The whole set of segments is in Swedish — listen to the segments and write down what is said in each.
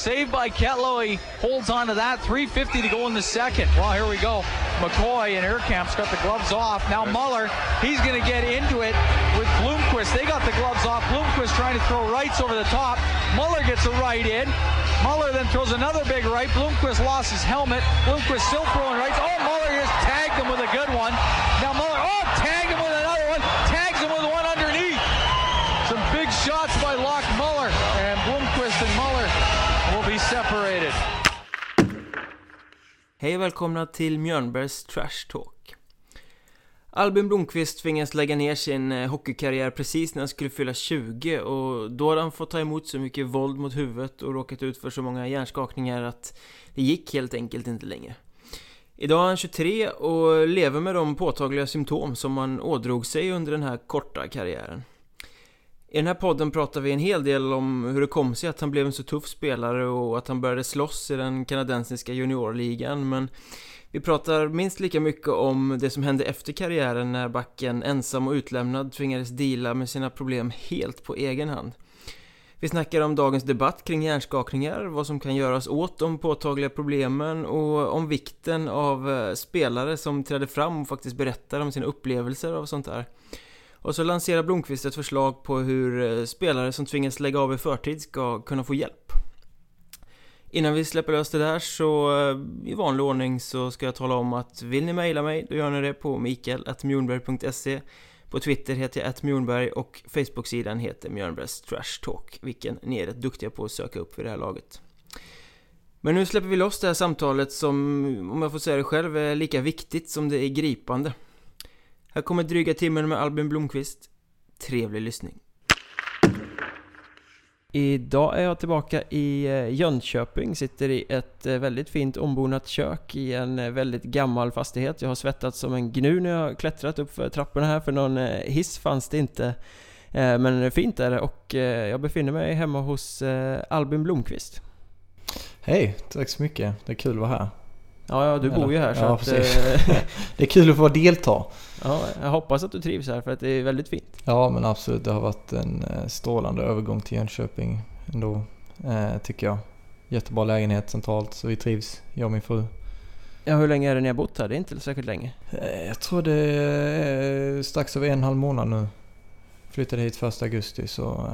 Saved by Ketlow. He holds on to that. 3.50 to go in the second. Well, here we go. McCoy and Aircamp's got the gloves off. Now Muller, he's going to get into it with Bloomquist. They got the gloves off. Bloomquist trying to throw rights over the top. Muller gets a right in. Muller then throws another big right. Bloomquist lost his helmet. Bloomquist still throwing rights. Oh, Muller just tagged him with a good one. Now Muller, oh, tagged him with another Hej och välkomna till Mjörnbergs Trash Talk. Albin Blomqvist tvingades lägga ner sin eh, hockeykarriär precis när han skulle fylla 20 och då hade han fått ta emot så mycket våld mot huvudet och råkat ut för så många hjärnskakningar att det gick helt enkelt inte längre. Idag är han 23 och lever med de påtagliga symptom som han ådrog sig under den här korta karriären. I den här podden pratar vi en hel del om hur det kom sig att han blev en så tuff spelare och att han började slåss i den kanadensiska juniorligan men vi pratar minst lika mycket om det som hände efter karriären när backen ensam och utlämnad tvingades dela med sina problem helt på egen hand. Vi snackar om dagens debatt kring hjärnskakningar, vad som kan göras åt de påtagliga problemen och om vikten av eh, spelare som träder fram och faktiskt berättar om sina upplevelser av sånt där. Och så lanserar Blomqvist ett förslag på hur eh, spelare som tvingas lägga av i förtid ska kunna få hjälp. Innan vi släpper lös det där så eh, i vanlig ordning så ska jag tala om att vill ni mejla mig då gör ni det på mikael.mjornberg.se På Twitter heter jag @mjornberg och Facebook-sidan heter Mjörnbergs Trash Talk vilken ni är rätt duktiga på att söka upp vid det här laget. Men nu släpper vi loss det här samtalet som, om jag får säga det själv, är lika viktigt som det är gripande. Här kommer dryga timmen med Albin Blomqvist. Trevlig lyssning. Idag är jag tillbaka i eh, Jönköping, sitter i ett eh, väldigt fint ombonat kök i en eh, väldigt gammal fastighet. Jag har svettats som en gnu när jag har klättrat upp för trapporna här, för någon hiss fanns det inte. Men fint är det och jag befinner mig hemma hos Albin Blomqvist. Hej, tack så mycket. Det är kul att vara här. Ja, ja du bor ju här så ja, att, Det är kul att få delta. Ja, jag hoppas att du trivs här för att det är väldigt fint. Ja, men absolut. Det har varit en eh, strålande övergång till Jönköping ändå, eh, tycker jag. Jättebra lägenhet centralt, så vi trivs, jag och min fru. Ja, hur länge är det ni har bott här? Det är inte särskilt länge. Eh, jag tror det är strax över en halv månad nu. Flyttade hit första augusti, så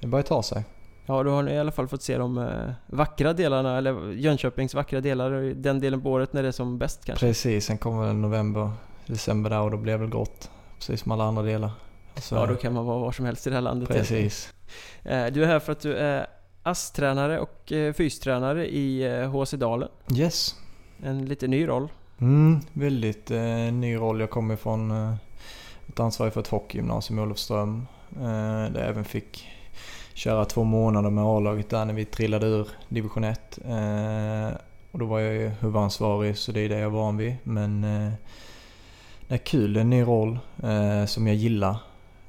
det börjar ta sig. Ja, då har ni i alla fall fått se de vackra delarna, eller Jönköpings vackra delar, den delen på året när det är som bäst kanske. Precis, sen kommer november, december där och då blir det väl grått. Precis som alla andra delar. Så, ja, då kan man vara var som helst i det här landet. Precis. Eh, du är här för att du är ASS-tränare och eh, fystränare i HC eh, Dalen. Yes. En lite ny roll. Mm, väldigt eh, ny roll. Jag kommer från eh, ett ansvarig för ett hockeygymnasium i Olofström. Eh, där jag även fick köra två månader med A-laget där när vi trillade ur division 1. Eh, och då var jag ju huvudansvarig så det är det jag är van vid. Men eh, det är kul, en ny roll eh, som jag gillar.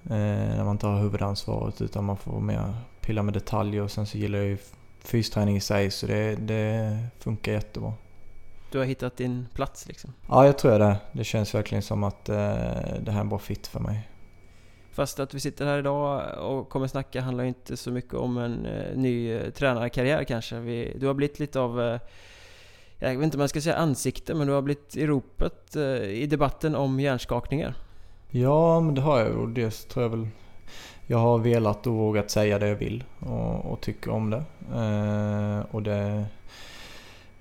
Eh, när man inte har huvudansvaret utan man får mer pilla med detaljer och sen så gillar jag ju fysträning i sig så det, det funkar jättebra. Du har hittat din plats liksom? Ja, jag tror det. Det känns verkligen som att eh, det här är en bra fit för mig. Fast att vi sitter här idag och kommer snacka handlar ju inte så mycket om en eh, ny eh, tränarkarriär kanske. Vi, du har blivit lite av eh, jag vet inte om man ska säga ansikte, men du har blivit i ropet i debatten om hjärnskakningar. Ja, men det har jag och det tror jag väl jag har velat och vågat säga det jag vill och, och tycker om det. Eh, och det,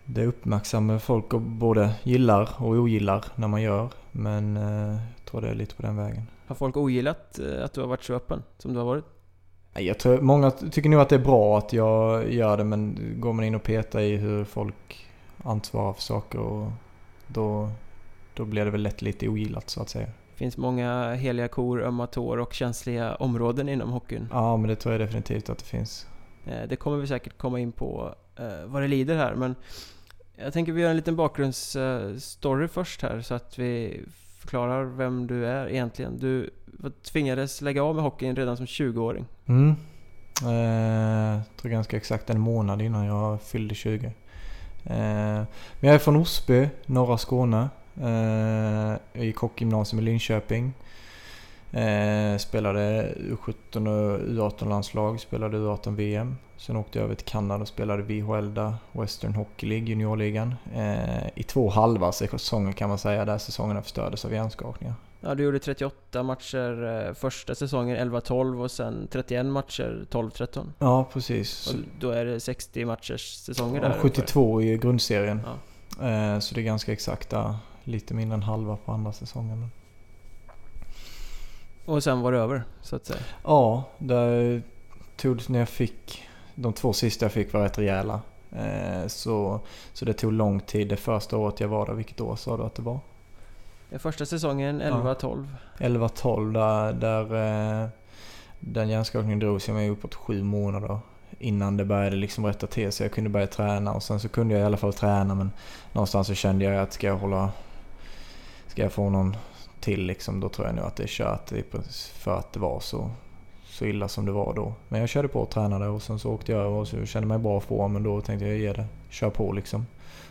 det uppmärksammar folk och både gillar och ogillar när man gör. Men eh, jag tror det är lite på den vägen. Har folk ogillat eh, att du har varit så öppen som du har varit? Jag tror, många tycker nog att det är bra att jag gör det men går man in och petar i hur folk ansvarar för saker och då, då blir det väl lätt lite ogillat så att säga. Det finns många heliga kor, ömma tår och känsliga områden inom hockeyn. Ja, men det tror jag definitivt att det finns. Eh, det kommer vi säkert komma in på eh, vad det lider här, men jag tänker vi gör en liten bakgrundsstory först här så att vi förklarar vem du är egentligen. Du tvingades lägga av med hockeyn redan som 20-åring. Mm. Eh, jag tror ganska exakt en månad innan jag fyllde 20. Eh, men jag är från Osby, norra Skåne. Eh, jag gick hockeygymnasium i Linköping. Eh, spelade U17 och U18-landslag, spelade U18-VM. Sen åkte jag över till Kanada och spelade VHL där, Western Hockey League, juniorligan. Eh, I två halva säsonger kan man säga, där säsongerna förstördes av hjärnskakningar. Ja, du gjorde 38 matcher eh, första säsongen 11-12 och sen 31 matcher 12-13. Ja, precis. Och då är det 60 matchers säsonger Ja, där. 72 i grundserien. Ja. Eh, så det är ganska exakta, lite mindre än halva på andra säsongen. Och sen var det över, så att säga. Ja, där tog när jag fick... De två sista jag fick var rätt rejäla. Eh, så, så det tog lång tid. Det första året jag var där, vilket år sa du att det var? Den Första säsongen 11-12. 11-12 där, där eh, den hjärnskakningen drogs jag med uppåt sju månader innan det började liksom rätta till sig. Jag kunde börja träna och sen så kunde jag i alla fall träna men någonstans så kände jag att ska jag hålla... Ska jag få någon till liksom, då tror jag nog att det är kört för att det var så, så illa som det var då. Men jag körde på och tränade och sen så åkte jag över och så kände mig bra för men då tänkte jag ge det, kör på liksom.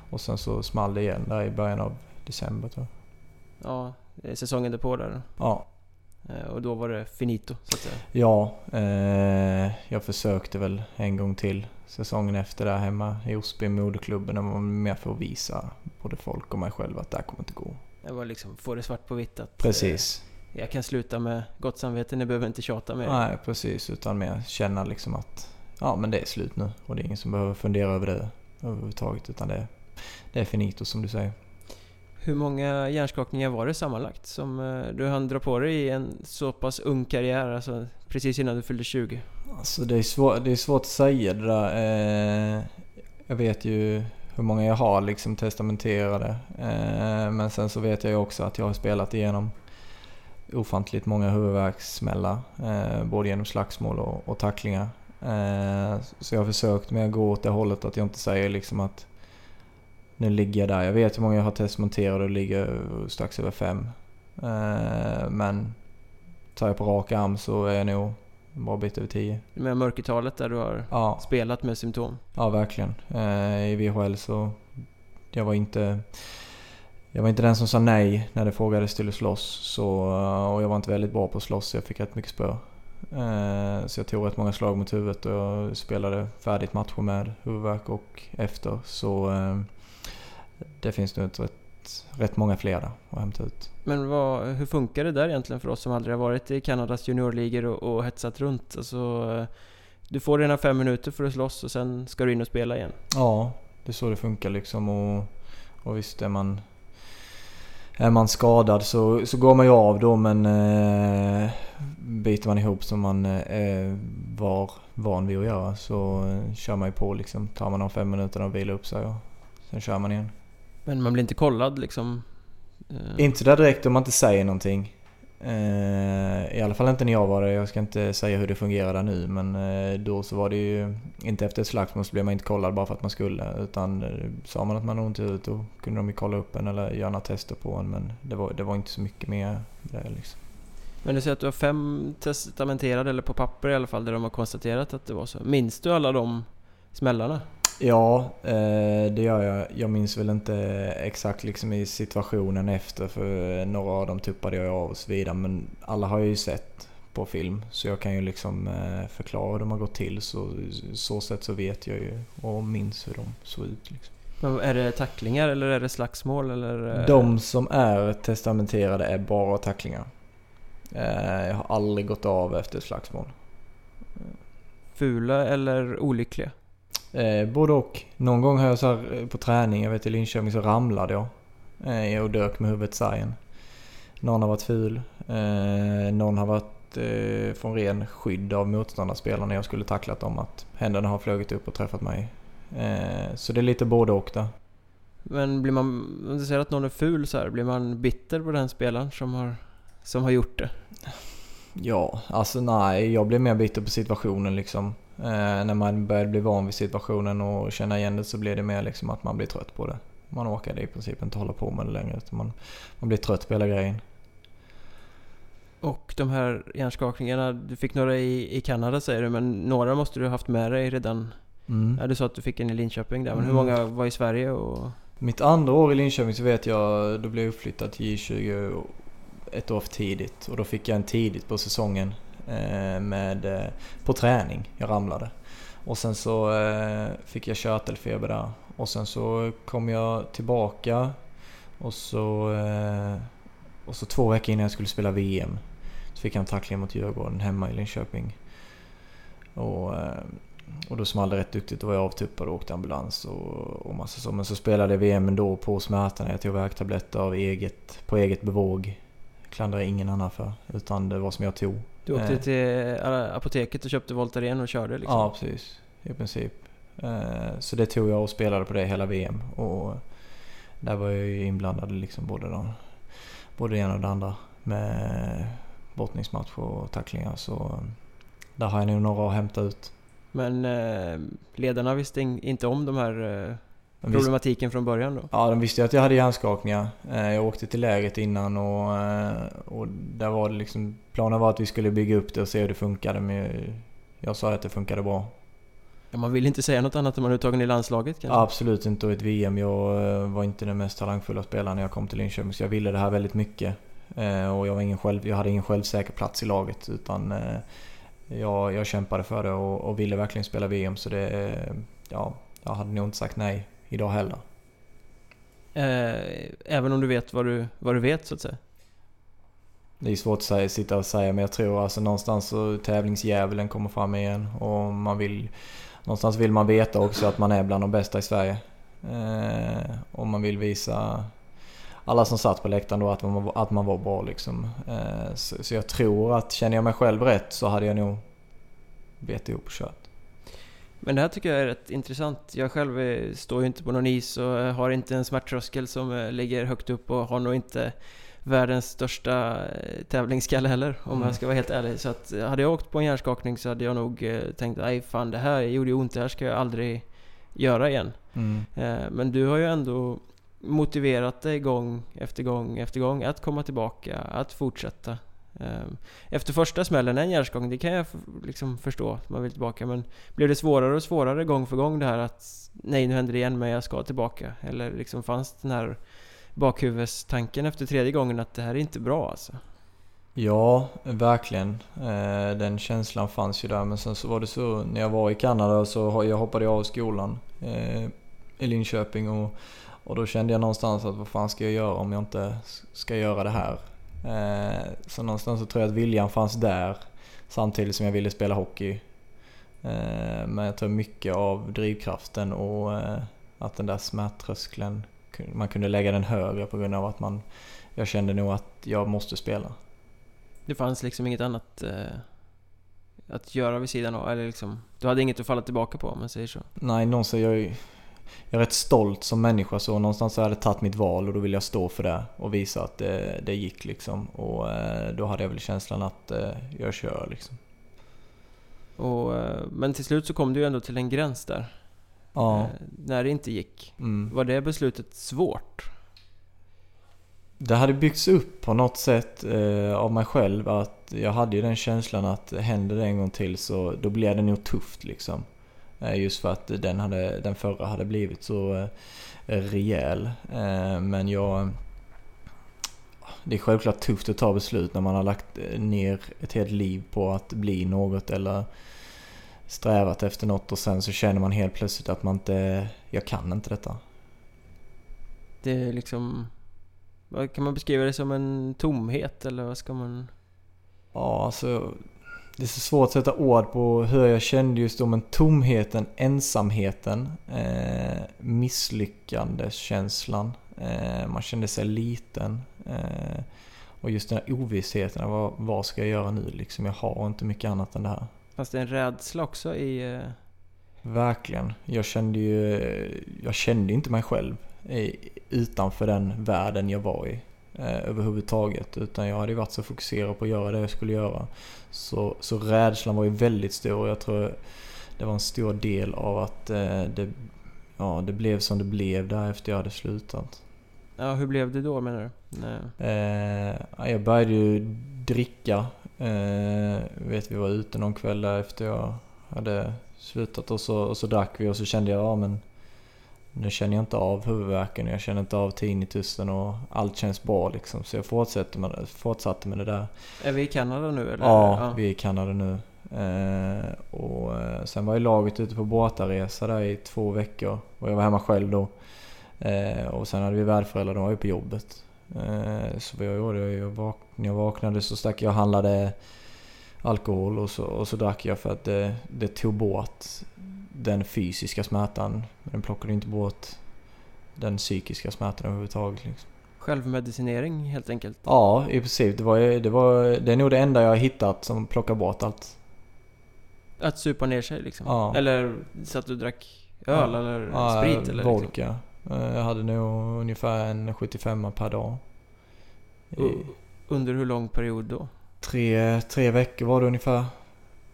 Och sen så small det igen där i början av december tror jag. Ja, säsongen därpå där. Ja. Eh, och då var det finito, så att säga. Ja, eh, jag försökte väl en gång till säsongen efter där hemma i Osby, moderklubben. Det var mer för att visa både folk och mig själv att det här kommer inte gå. Det var liksom, få det svart på vitt att... Precis. Jag kan sluta med gott samvete, ni behöver inte tjata mer. Nej, precis. Utan mer känna liksom att ja, men det är slut nu. Och det är ingen som behöver fundera över det överhuvudtaget. Utan det, det är finito som du säger. Hur många hjärnskakningar var det sammanlagt som eh, du hann dra på dig i en så pass ung karriär, alltså precis innan du fyllde 20? Alltså det är, svår, det är svårt att säga det där. Eh, jag vet ju hur många jag har liksom testamenterade. Eh, men sen så vet jag ju också att jag har spelat igenom ofantligt många huvudvärkssmällar. Eh, både genom slagsmål och, och tacklingar. Eh, så jag har försökt med att gå åt det hållet att jag inte säger liksom att nu ligger jag där. Jag vet hur många jag har testamenterat och ligger strax över fem. men tar jag på rak arm så är jag nog en bra bit över 10. Med mörkertalet där du har ja. spelat med symptom? Ja, verkligen. Eh, I VHL så... Jag var inte... Jag var inte den som sa nej när det frågades till att slåss. Så, och jag var inte väldigt bra på att slåss så jag fick rätt mycket spö. Eh, så jag tog rätt många slag mot huvudet och jag spelade färdigt matcher med huvudvärk och efter. Så eh, det finns nog ett rätt rätt många fler där att hämta ut. Men vad, hur funkar det där egentligen för oss som aldrig har varit i Kanadas juniorligor och, och hetsat runt? Alltså, du får dina fem minuter för att slåss och sen ska du in och spela igen. Ja, det är så det funkar liksom. Och, och visst är man, är man skadad så, så går man ju av då men eh, biter man ihop som man eh, var van vid att göra så eh, kör man ju på liksom. Tar man de fem minuterna och vilar upp sig och sen kör man igen. Men man blir inte kollad liksom? Uh... Inte där direkt om man inte säger någonting. Eh, I alla fall inte när jag var där. Jag ska inte säga hur det fungerar där nu. Men eh, då så var det ju... Inte efter ett slagsmål så blev man inte kollad bara för att man skulle. Utan eh, sa man att man hade ont i huvudet då kunde de ju kolla upp en eller göra några tester på en. Men det var, det var inte så mycket mer där liksom. Men du säger att du har fem testamenterade, eller på papper i alla fall, där de har konstaterat att det var så. Minns du alla de smällarna? Ja, eh, det gör jag. Jag minns väl inte exakt liksom i situationen efter för några av dem tuppade jag av och så vidare. Men alla har jag ju sett på film så jag kan ju liksom eh, förklara hur de har gått till. Så så sätt så vet jag ju och minns hur de såg ut. Liksom. Men är det tacklingar eller är det slagsmål? Eller? De som är testamenterade är bara tacklingar. Jag har aldrig gått av efter slagsmål. Fula eller olyckliga? Eh, både och. Någon gång har jag så här, eh, på träning, jag vet i Linköping så ramlade jag. Eh, och dök med huvudet sargen. Någon har varit ful. Eh, någon har varit eh, från ren skydd av motståndarspelarna jag skulle tacklat dem. Att händerna har flugit upp och träffat mig. Eh, så det är lite både och där. Men blir man, om du säger att någon är ful så här, blir man bitter på den spelaren som har, som har gjort det? Ja, alltså nej, jag blir mer bitter på situationen liksom. Eh, när man börjar bli van vid situationen och känna igen det så blir det mer liksom att man blir trött på det. Man orkar i princip inte hålla på med det längre utan man, man blir trött på hela grejen. Och de här hjärnskakningarna, du fick några i, i Kanada säger du, men några måste du ha haft med dig redan? Mm. Ja, du sa att du fick en i Linköping där, men hur mm. många var i Sverige? Och... Mitt andra år i Linköping så vet jag, då blev jag uppflyttad till J20 ett år för tidigt och då fick jag en tidigt på säsongen Eh, med, eh, på träning. Jag ramlade. Och sen så eh, fick jag körtelfeber där. Och sen så kom jag tillbaka och så, och så två veckor innan jag skulle spela VM så fick jag en tackling mot Djurgården hemma i Linköping. Och, och då small det rätt duktigt. Då var jag avtuppad och åkte ambulans och, och massa så. Men så spelade jag VM ändå på smärtorna. Jag tog värktabletter av eget, på eget bevåg. Klandrar ingen annan för. Utan det var som jag tog. Du åkte Eh. till eh, apoteket och köpte Voltaren och körde liksom? Ja, precis. I princip. Eh, Så det tog jag och spelade på det hela VM. Och där var jag ju inblandad liksom både, de, både det ena och det andra. Med brottningsmatch och tacklingar. Så där har jag nog några att hämta ut. Men eh, ledarna visste in, inte om de här eh, problematiken från början då? Ja, de visste ju att jag hade hjärnskakningar. Eh, Jag åkte till lägret innan och, eh, och där var det liksom... Planen var att vi skulle bygga upp det och se hur det funkade men jag sa att det funkade bra. Ja, man vill inte säga något annat om man är uttagen i landslaget kanske? Absolut inte och ett VM. Jag eh, var inte den mest talangfulla spelaren när jag kom till Linköping så jag ville det här väldigt mycket. Och jag, var ingen själv, jag hade ingen självsäker plats i laget utan jag, jag kämpade för det och, och ville verkligen spela VM så det... Ja, jag hade nog inte sagt nej idag heller. Eh, även om du vet vad du, vad du vet så att säga? Det är svårt att säga, sitta och säga men jag tror alltså någonstans så tävlingsdjävulen kommer fram igen och man vill Någonstans vill man veta också att man är bland de bästa i Sverige. Eh, och man vill visa alla som satt på läktaren då att man, att man var bra liksom. Eh, så, så jag tror att känner jag mig själv rätt så hade jag nog bet ihop och kört. Men det här tycker jag är rätt intressant. Jag själv eh, står ju inte på någon is och eh, har inte en smärttröskel som eh, ligger högt upp och har nog inte världens största tävlingsskalle heller om Mm. jag ska vara helt ärlig. Så att hade jag åkt på en hjärnskakning så hade jag nog tänkt nej fan det här gjorde ju ont, det här ska jag aldrig göra igen. Mm. Men du har ju ändå motiverat dig gång efter gång efter gång att komma tillbaka, att fortsätta. Ehm, efter första smällen, en gärdsgång, det kan jag liksom förstå att man vill tillbaka. Men blev det svårare och svårare gång för gång det här att nej nu händer det igen men jag ska tillbaka? Eller liksom fanns den här bakhuvudstanken efter tredje gången att det här är inte bra alltså? Ja, verkligen. Eh, den känslan fanns ju där. Men sen så var det så när jag var i Kanada så jag hoppade jag av skolan eh, i Linköping och, och då kände jag någonstans att vad fan ska jag göra om jag inte ska göra det här? Eh, så någonstans så tror jag att viljan fanns där samtidigt som jag ville spela hockey. Eh, men jag tror mycket av drivkraften och eh, att den där smärttröskeln, man kunde lägga den högre på grund av att man, jag kände nog att jag måste spela. Det fanns liksom inget annat att göra vid sidan av, eller liksom, du hade inget att falla tillbaka på om man säger så. Nej, någonstans jag, jag är rätt stolt som människa så någonstans så hade jag tagit mitt val och då vill jag stå för det och visa att det, det gick liksom. Och eh, då hade jag väl känslan att eh, jag kör liksom. Och, eh, men till slut så kom du ju ändå till en gräns där. Ja. När det inte gick. Mm. Var det beslutet svårt? Det hade byggts upp på något sätt eh, av mig själv att jag hade ju den känslan att händer det en gång till så då blir det nog tufft liksom. Eh, just för att den, hade, den förra hade blivit så eh, rejäl. Eh, men jag... Det är självklart tufft att ta beslut när man har lagt ner ett helt liv på att bli något eller strävat efter något och sen så känner man helt plötsligt att man inte... Jag kan inte detta. Det är liksom... Kan man beskriva det som en tomhet eller vad ska man... Ja, alltså. Det är så svårt att sätta ord på hur jag kände just då, men tomheten, ensamheten, eh, misslyckandeskänslan. Eh, man kände sig liten. Eh, och just den här ovissheten, vad, vad ska jag göra nu liksom? Jag har inte mycket annat än det här. Fanns det en rädsla också i... eh, Verkligen. Jag kände ju, jag kände inte mig själv eh, utanför den världen jag var i eh, överhuvudtaget. Utan jag hade varit så fokuserad på att göra det jag skulle göra. Så, så rädslan var ju väldigt stor och jag tror det var en stor del av att eh, det, ja, det blev som det blev där efter jag hade slutat. Ja, hur blev det då menar du? Nej. Eh, ja, jag började ju dricka. Eh, vet vi var ute någon kväll där efter jag hade slutat och så, och så drack vi och så kände jag ja men nu känner jag inte av huvudvärken, jag känner inte av tinnitusen och allt känns bra liksom. Så jag fortsatte med, fortsatte med det där. Är vi i Kanada nu eller? Ja, ja. vi är i Kanada nu. Eh, och eh, sen var ju laget ute på båtaresa där i två veckor och jag var hemma själv då. Eh, och sen hade vi värdföräldrar, de var ju på jobbet. Eh, så vad jag gjorde, jag vak när jag vaknade så stack jag och handlade alkohol och så, och så drack jag för att det, det tog bort den fysiska smärtan. Men den plockade inte bort den psykiska smärtan överhuvudtaget. Liksom. Självmedicinering helt enkelt? Ja, i princip. Det, var, det, var, det är nog det enda jag har hittat som plockar bort allt. Att supa ner sig liksom? Ja. Eller så att du drack öl ja. eller ja, sprit? Eller vodka. Liksom. Jag hade nog ungefär en 75 per dag. Under hur lång period då? Tre, tre veckor var det ungefär.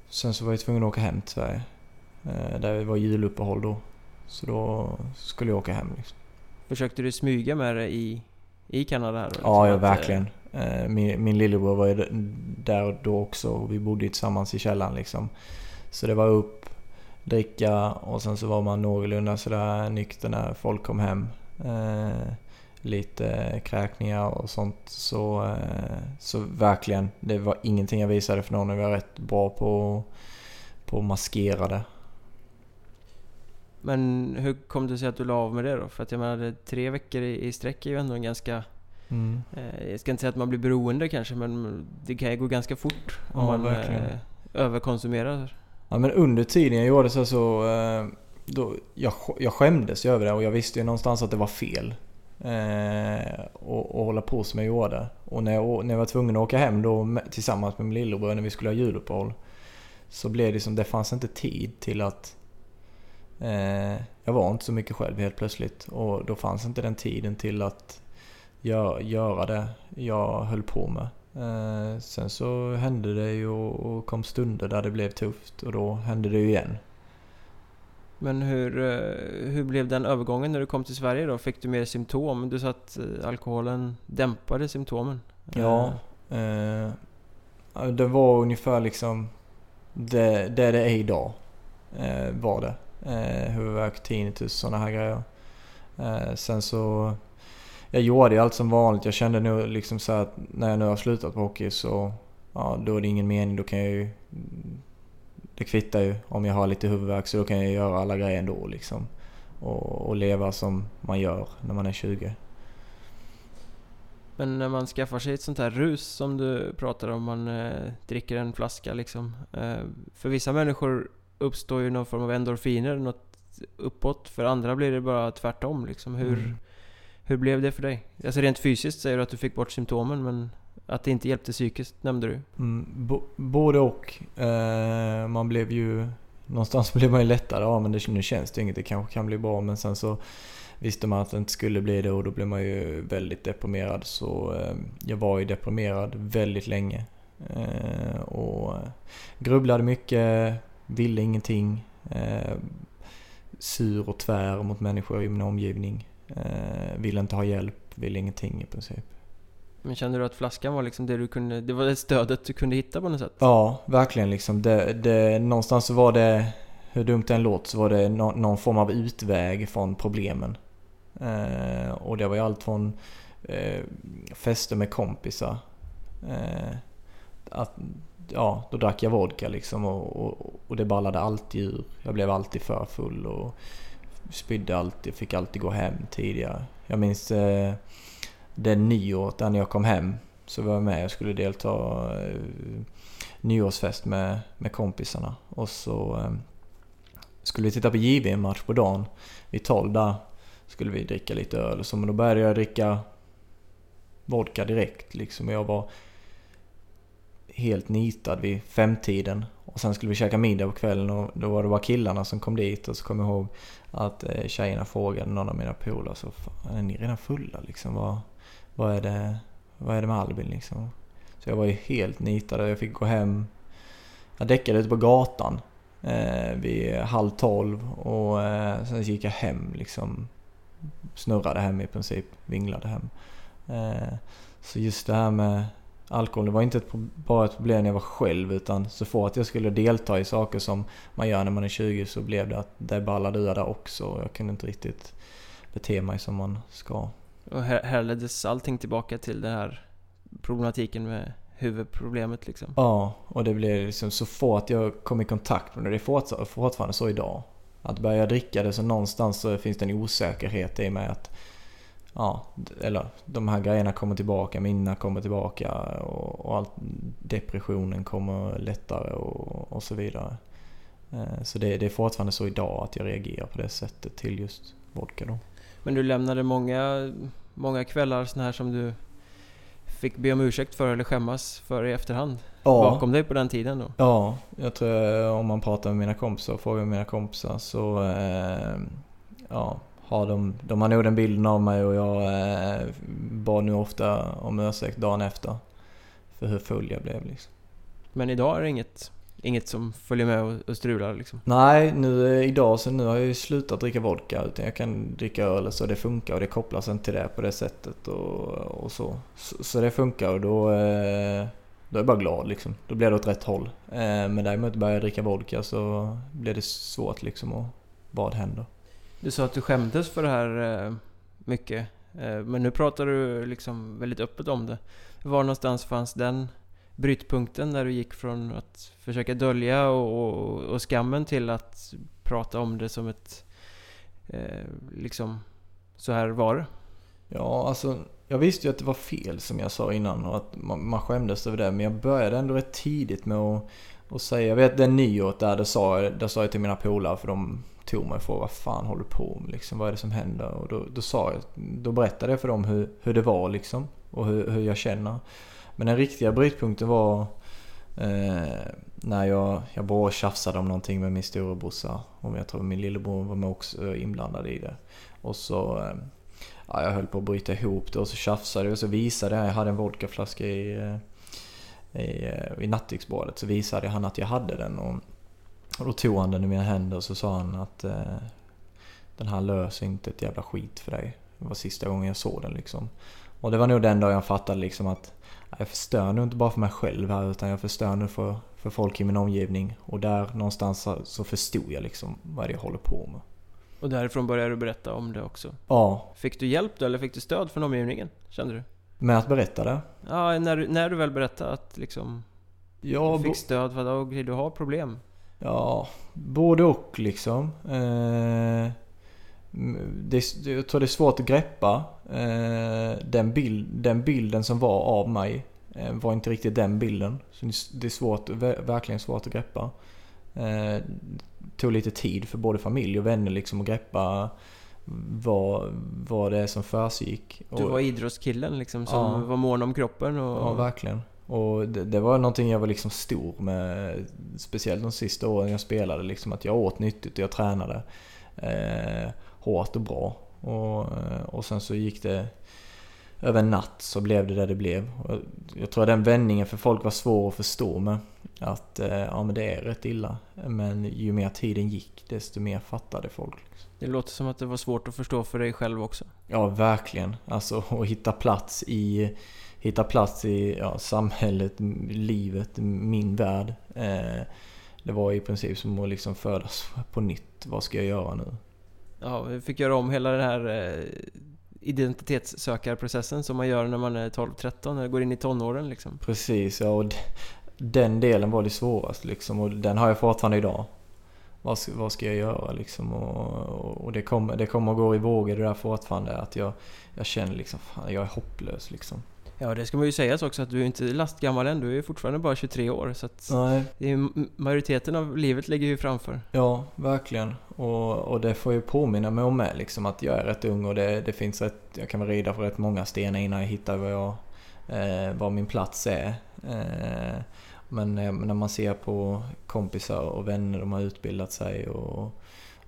Sen så var jag tvungen att åka hem till Sverige. Eh, där det var juluppehåll då. Så då skulle jag åka hem liksom. Försökte du smyga med det i, i Kanada? Här, liksom ja, ja, verkligen. Eh, min, min lillebror var ju där då också och vi bodde tillsammans i källaren liksom. Så det var upp, dricka och sen så var man någorlunda sådär nykter när folk kom hem. Eh, lite kräkningar och sånt. Så, eh, så verkligen, det var ingenting jag visade för någon. Jag var rätt bra på, på att maskera det. Men hur kom det sig att du la av med det då? För att jag menar, tre veckor i, i sträck är ju ändå en ganska... Mm. Eh, jag ska inte säga att man blir beroende kanske, men det kan ju gå ganska fort om ja, man eh, överkonsumerar. Ja men under tiden jag gjorde så så... Eh, då, jag, jag skämdes ju över det och jag visste ju någonstans att det var fel. Eh, och, och hålla på som jag gjorde. Och när jag, när jag var tvungen att åka hem då tillsammans med min lillebror när vi skulle ha juluppehåll. Så blev det som, det fanns inte tid till att... Eh, jag var inte så mycket själv helt plötsligt. Och då fanns inte den tiden till att gör, göra det jag höll på med. Eh, sen så hände det ju och kom stunder där det blev tufft och då hände det ju igen. Men hur, eh, hur blev den övergången när du kom till Sverige då? Fick du mer symptom? Du sa att alkoholen dämpade symptomen. Ja. Eh, det var ungefär liksom det det, det är idag. Eh, var det. Eh, huvudvärk, tinnitus, sådana här grejer. Eh, sen så... Jag gjorde ju allt som vanligt. Jag kände nu liksom så att när jag nu har slutat på hockey så... Ja, då är det ingen mening. Då kan jag ju det kvittar ju om jag har lite huvudvärk så då kan jag göra alla grejer ändå liksom. Och, och leva som man gör när man är 20. Men när man skaffar sig ett sånt här rus som du pratar om, man eh, dricker en flaska liksom. Eh, för vissa människor uppstår ju någon form av endorfiner, något uppåt. För andra blir det bara tvärtom liksom. Hur, mm. hur blev det för dig? Alltså rent fysiskt säger du att du fick bort symptomen, men att det inte hjälpte psykiskt nämnde du. Mm, både och. Eh, man blev ju... Någonstans blev man ju lättare. Ja men det, nu känns det inget. Det kanske kan bli bra. Men sen så visste man att det inte skulle bli det och då blev man ju väldigt deprimerad. Så eh, jag var ju deprimerad väldigt länge. Eh, och grubblade mycket, ville ingenting. Eh, sur och tvär mot människor i min omgivning. Eh, ville inte ha hjälp, ville ingenting i princip. Men kände du att flaskan var liksom det du kunde, det var det stödet du kunde hitta på något sätt? Ja, verkligen liksom. Det, det, någonstans så var det, hur dumt det än låter, så var det no, någon form av utväg från problemen. Eh, och det var ju allt från eh, fester med kompisar. Eh, att, ja, då drack jag vodka liksom och, och, och det ballade alltid ur. Jag blev alltid för full och spydde alltid, fick alltid gå hem tidigare. Jag minns eh, den nyåret där när jag kom hem så var jag med och skulle delta eh, nyårsfest med, med kompisarna. Och så eh, skulle vi titta på JVM-match på dagen. Vid 12 där skulle vi dricka lite öl och så. Men då började jag dricka vodka direkt liksom. Jag var helt nitad vid femtiden. Och sen skulle vi käka middag på kvällen och då var det bara killarna som kom dit. Och så kom jag ihåg att eh, tjejerna frågade någon av mina polare så är ni redan fulla liksom? Vad, vad är det, vad är det med Albin liksom? Så jag var ju helt nitad. och Jag fick gå hem. Jag däckade ute på gatan eh, vid halv tolv och eh, sen gick jag hem liksom. Snurrade hem i princip, vinglade hem. Eh, så just det här med alkohol. Det var inte ett, bara ett problem när jag var själv utan så fort jag skulle delta i saker som man gör när man är 20 så blev det att det ballade ur där också. Jag kunde inte riktigt bete mig som man ska. Och här, här leddes allting tillbaka till den här problematiken med huvudproblemet liksom? Ja, och det blev liksom så fort jag kom i kontakt med det. Det är fortfarande så idag. Att börja dricka det så någonstans så finns det en osäkerhet i mig att ja, eller de här grejerna kommer tillbaka, minnena kommer tillbaka och, och allt, depressionen kommer lättare och, och så vidare. Eh, så det, det, är fortfarande så idag att jag reagerar på det sättet till just vodka då. Men du lämnade många, många kvällar såna här som du fick be om ursäkt för eller skämmas för i efterhand? Ja. Bakom dig på den tiden då? Ja, jag tror om man pratar med mina kompisar och frågar mina kompisar så eh, ja, har de, de har nog den bilden av mig och jag eh, bad nu ofta om ursäkt dagen efter för hur full jag blev liksom. Men idag är det inget, inget som följer med och, och strular liksom? Nej, nu idag så nu har jag ju slutat dricka vodka utan jag kan dricka öl så det funkar och det kopplas inte till det på det sättet och, och så. så. så. det funkar och då, eh, då är jag bara glad liksom. Då blir det åt rätt håll. Eh, men däremot börjar jag dricka vodka så blir det svårt liksom och vad händer? Du sa att du skämdes för det här eh, mycket. Eh, men nu pratar du liksom väldigt öppet om det. Var någonstans fanns den brytpunkten när du gick från att försöka dölja och, och, och skammen till att prata om det som ett... Eh, liksom, så här var det? Ja, alltså jag visste ju att det var fel som jag sa innan och att man, man skämdes över det. Men jag började ändå rätt tidigt med att, att säga, jag vet den nyåret där, det sa, där sa jag till mina polare för de tog mig för vad fan håller du på med liksom? Vad är det som händer? Och då, då sa jag, då berättade jag för dem hur, hur det var liksom. Och hur, hur jag känner. Men den riktiga brytpunkten var eh, när jag, jag bara tjafsade om någonting med min storebrorsa. Och jag tror min lillebror var med också eh, inblandad i det. Och så, eh, ja, jag höll på att bryta ihop det och så tjafsade jag och så visade jag, jag hade en vodkaflaska i, eh, i, eh, i nattduksbordet. Så visade han att jag hade den. Och, och då tog han den i mina händer och så sa han att eh, den här löser inte ett jävla skit för dig. Det var sista gången jag såg den liksom. Och det var nog den dagen jag fattade liksom att jag förstör nu inte bara för mig själv här utan jag förstör nu för, för folk i min omgivning. Och där någonstans så förstod jag liksom vad jag håller på med. Och därifrån började du berätta om det också? Ja. Fick du hjälp då eller fick du stöd från omgivningen? Kände du? Med att berätta det? Ja, när, när du väl berättade att liksom... Ja, du fick stöd för att du har problem? Ja, både och liksom. Eh, det, jag tror det är svårt att greppa. Eh, den, bild, den bilden som var av mig eh, var inte riktigt den bilden. Så det är svårt, verkligen svårt att greppa. Det tog lite tid för både familj och vänner liksom att greppa vad, vad det är som försiggick. Du var idrottskillen liksom som ja, var mån om kroppen och... Ja, verkligen. Och det, det, var någonting jag var liksom stor med, speciellt de sista åren jag spelade, liksom att jag åt nyttigt och jag tränade eh, hårt och bra. Och, och sen så gick det över en natt så blev det det det blev. Och jag tror att den vändningen för folk var svår att förstå med. Att eh, ja men det är rätt illa. Men ju mer tiden gick desto mer fattade folk. Liksom. Det låter som att det var svårt att förstå för dig själv också. Ja, verkligen. Alltså att hitta plats i hitta plats i ja, samhället, livet, min värld. Eh, det var i princip som att liksom födas på nytt. Vad ska jag göra nu? Ja, vi fick göra om hela den här eh, identitetssökarprocessen som man gör när man är 12-13, när man går in i tonåren liksom. Precis, ja. Och den delen var det svåraste liksom och den har jag fortfarande idag. Vad, vad ska jag göra liksom? Och, och det, kommer, det kommer att gå i vågor det där fortfarande. Att jag, jag känner liksom, fan, jag är hopplös liksom. Ja, det ska man ju säga också att du är inte lastgammal än. Du är fortfarande bara 23 år. Så att är, majoriteten av livet ligger ju framför. Ja, verkligen. Och, och det får ju påminna mig om med liksom att jag är rätt ung och det, det finns rätt, jag kan vara rida för rätt många stenar innan jag hittar vad, jag, eh, vad min plats är. Eh, men eh, när man ser på kompisar och vänner, de har utbildat sig och,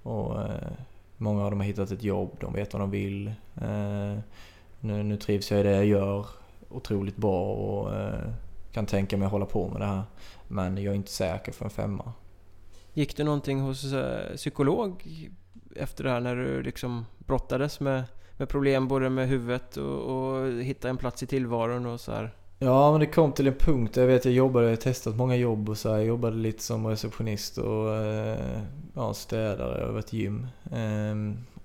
och eh, många av dem har hittat ett jobb, de vet vad de vill. Eh, nu, nu trivs jag i det jag gör otroligt bra och eh, kan tänka mig att hålla på med det här. Men jag är inte säker för en femma. Gick du någonting hos eh, psykolog efter det här när du liksom brottades med, med problem både med huvudet och, och hitta en plats i tillvaron och så här? Ja, men det kom till en punkt. Jag vet jag jobbade, jag har testat många jobb och så här, Jag jobbade lite som receptionist och eh, ja, städare över ett gym.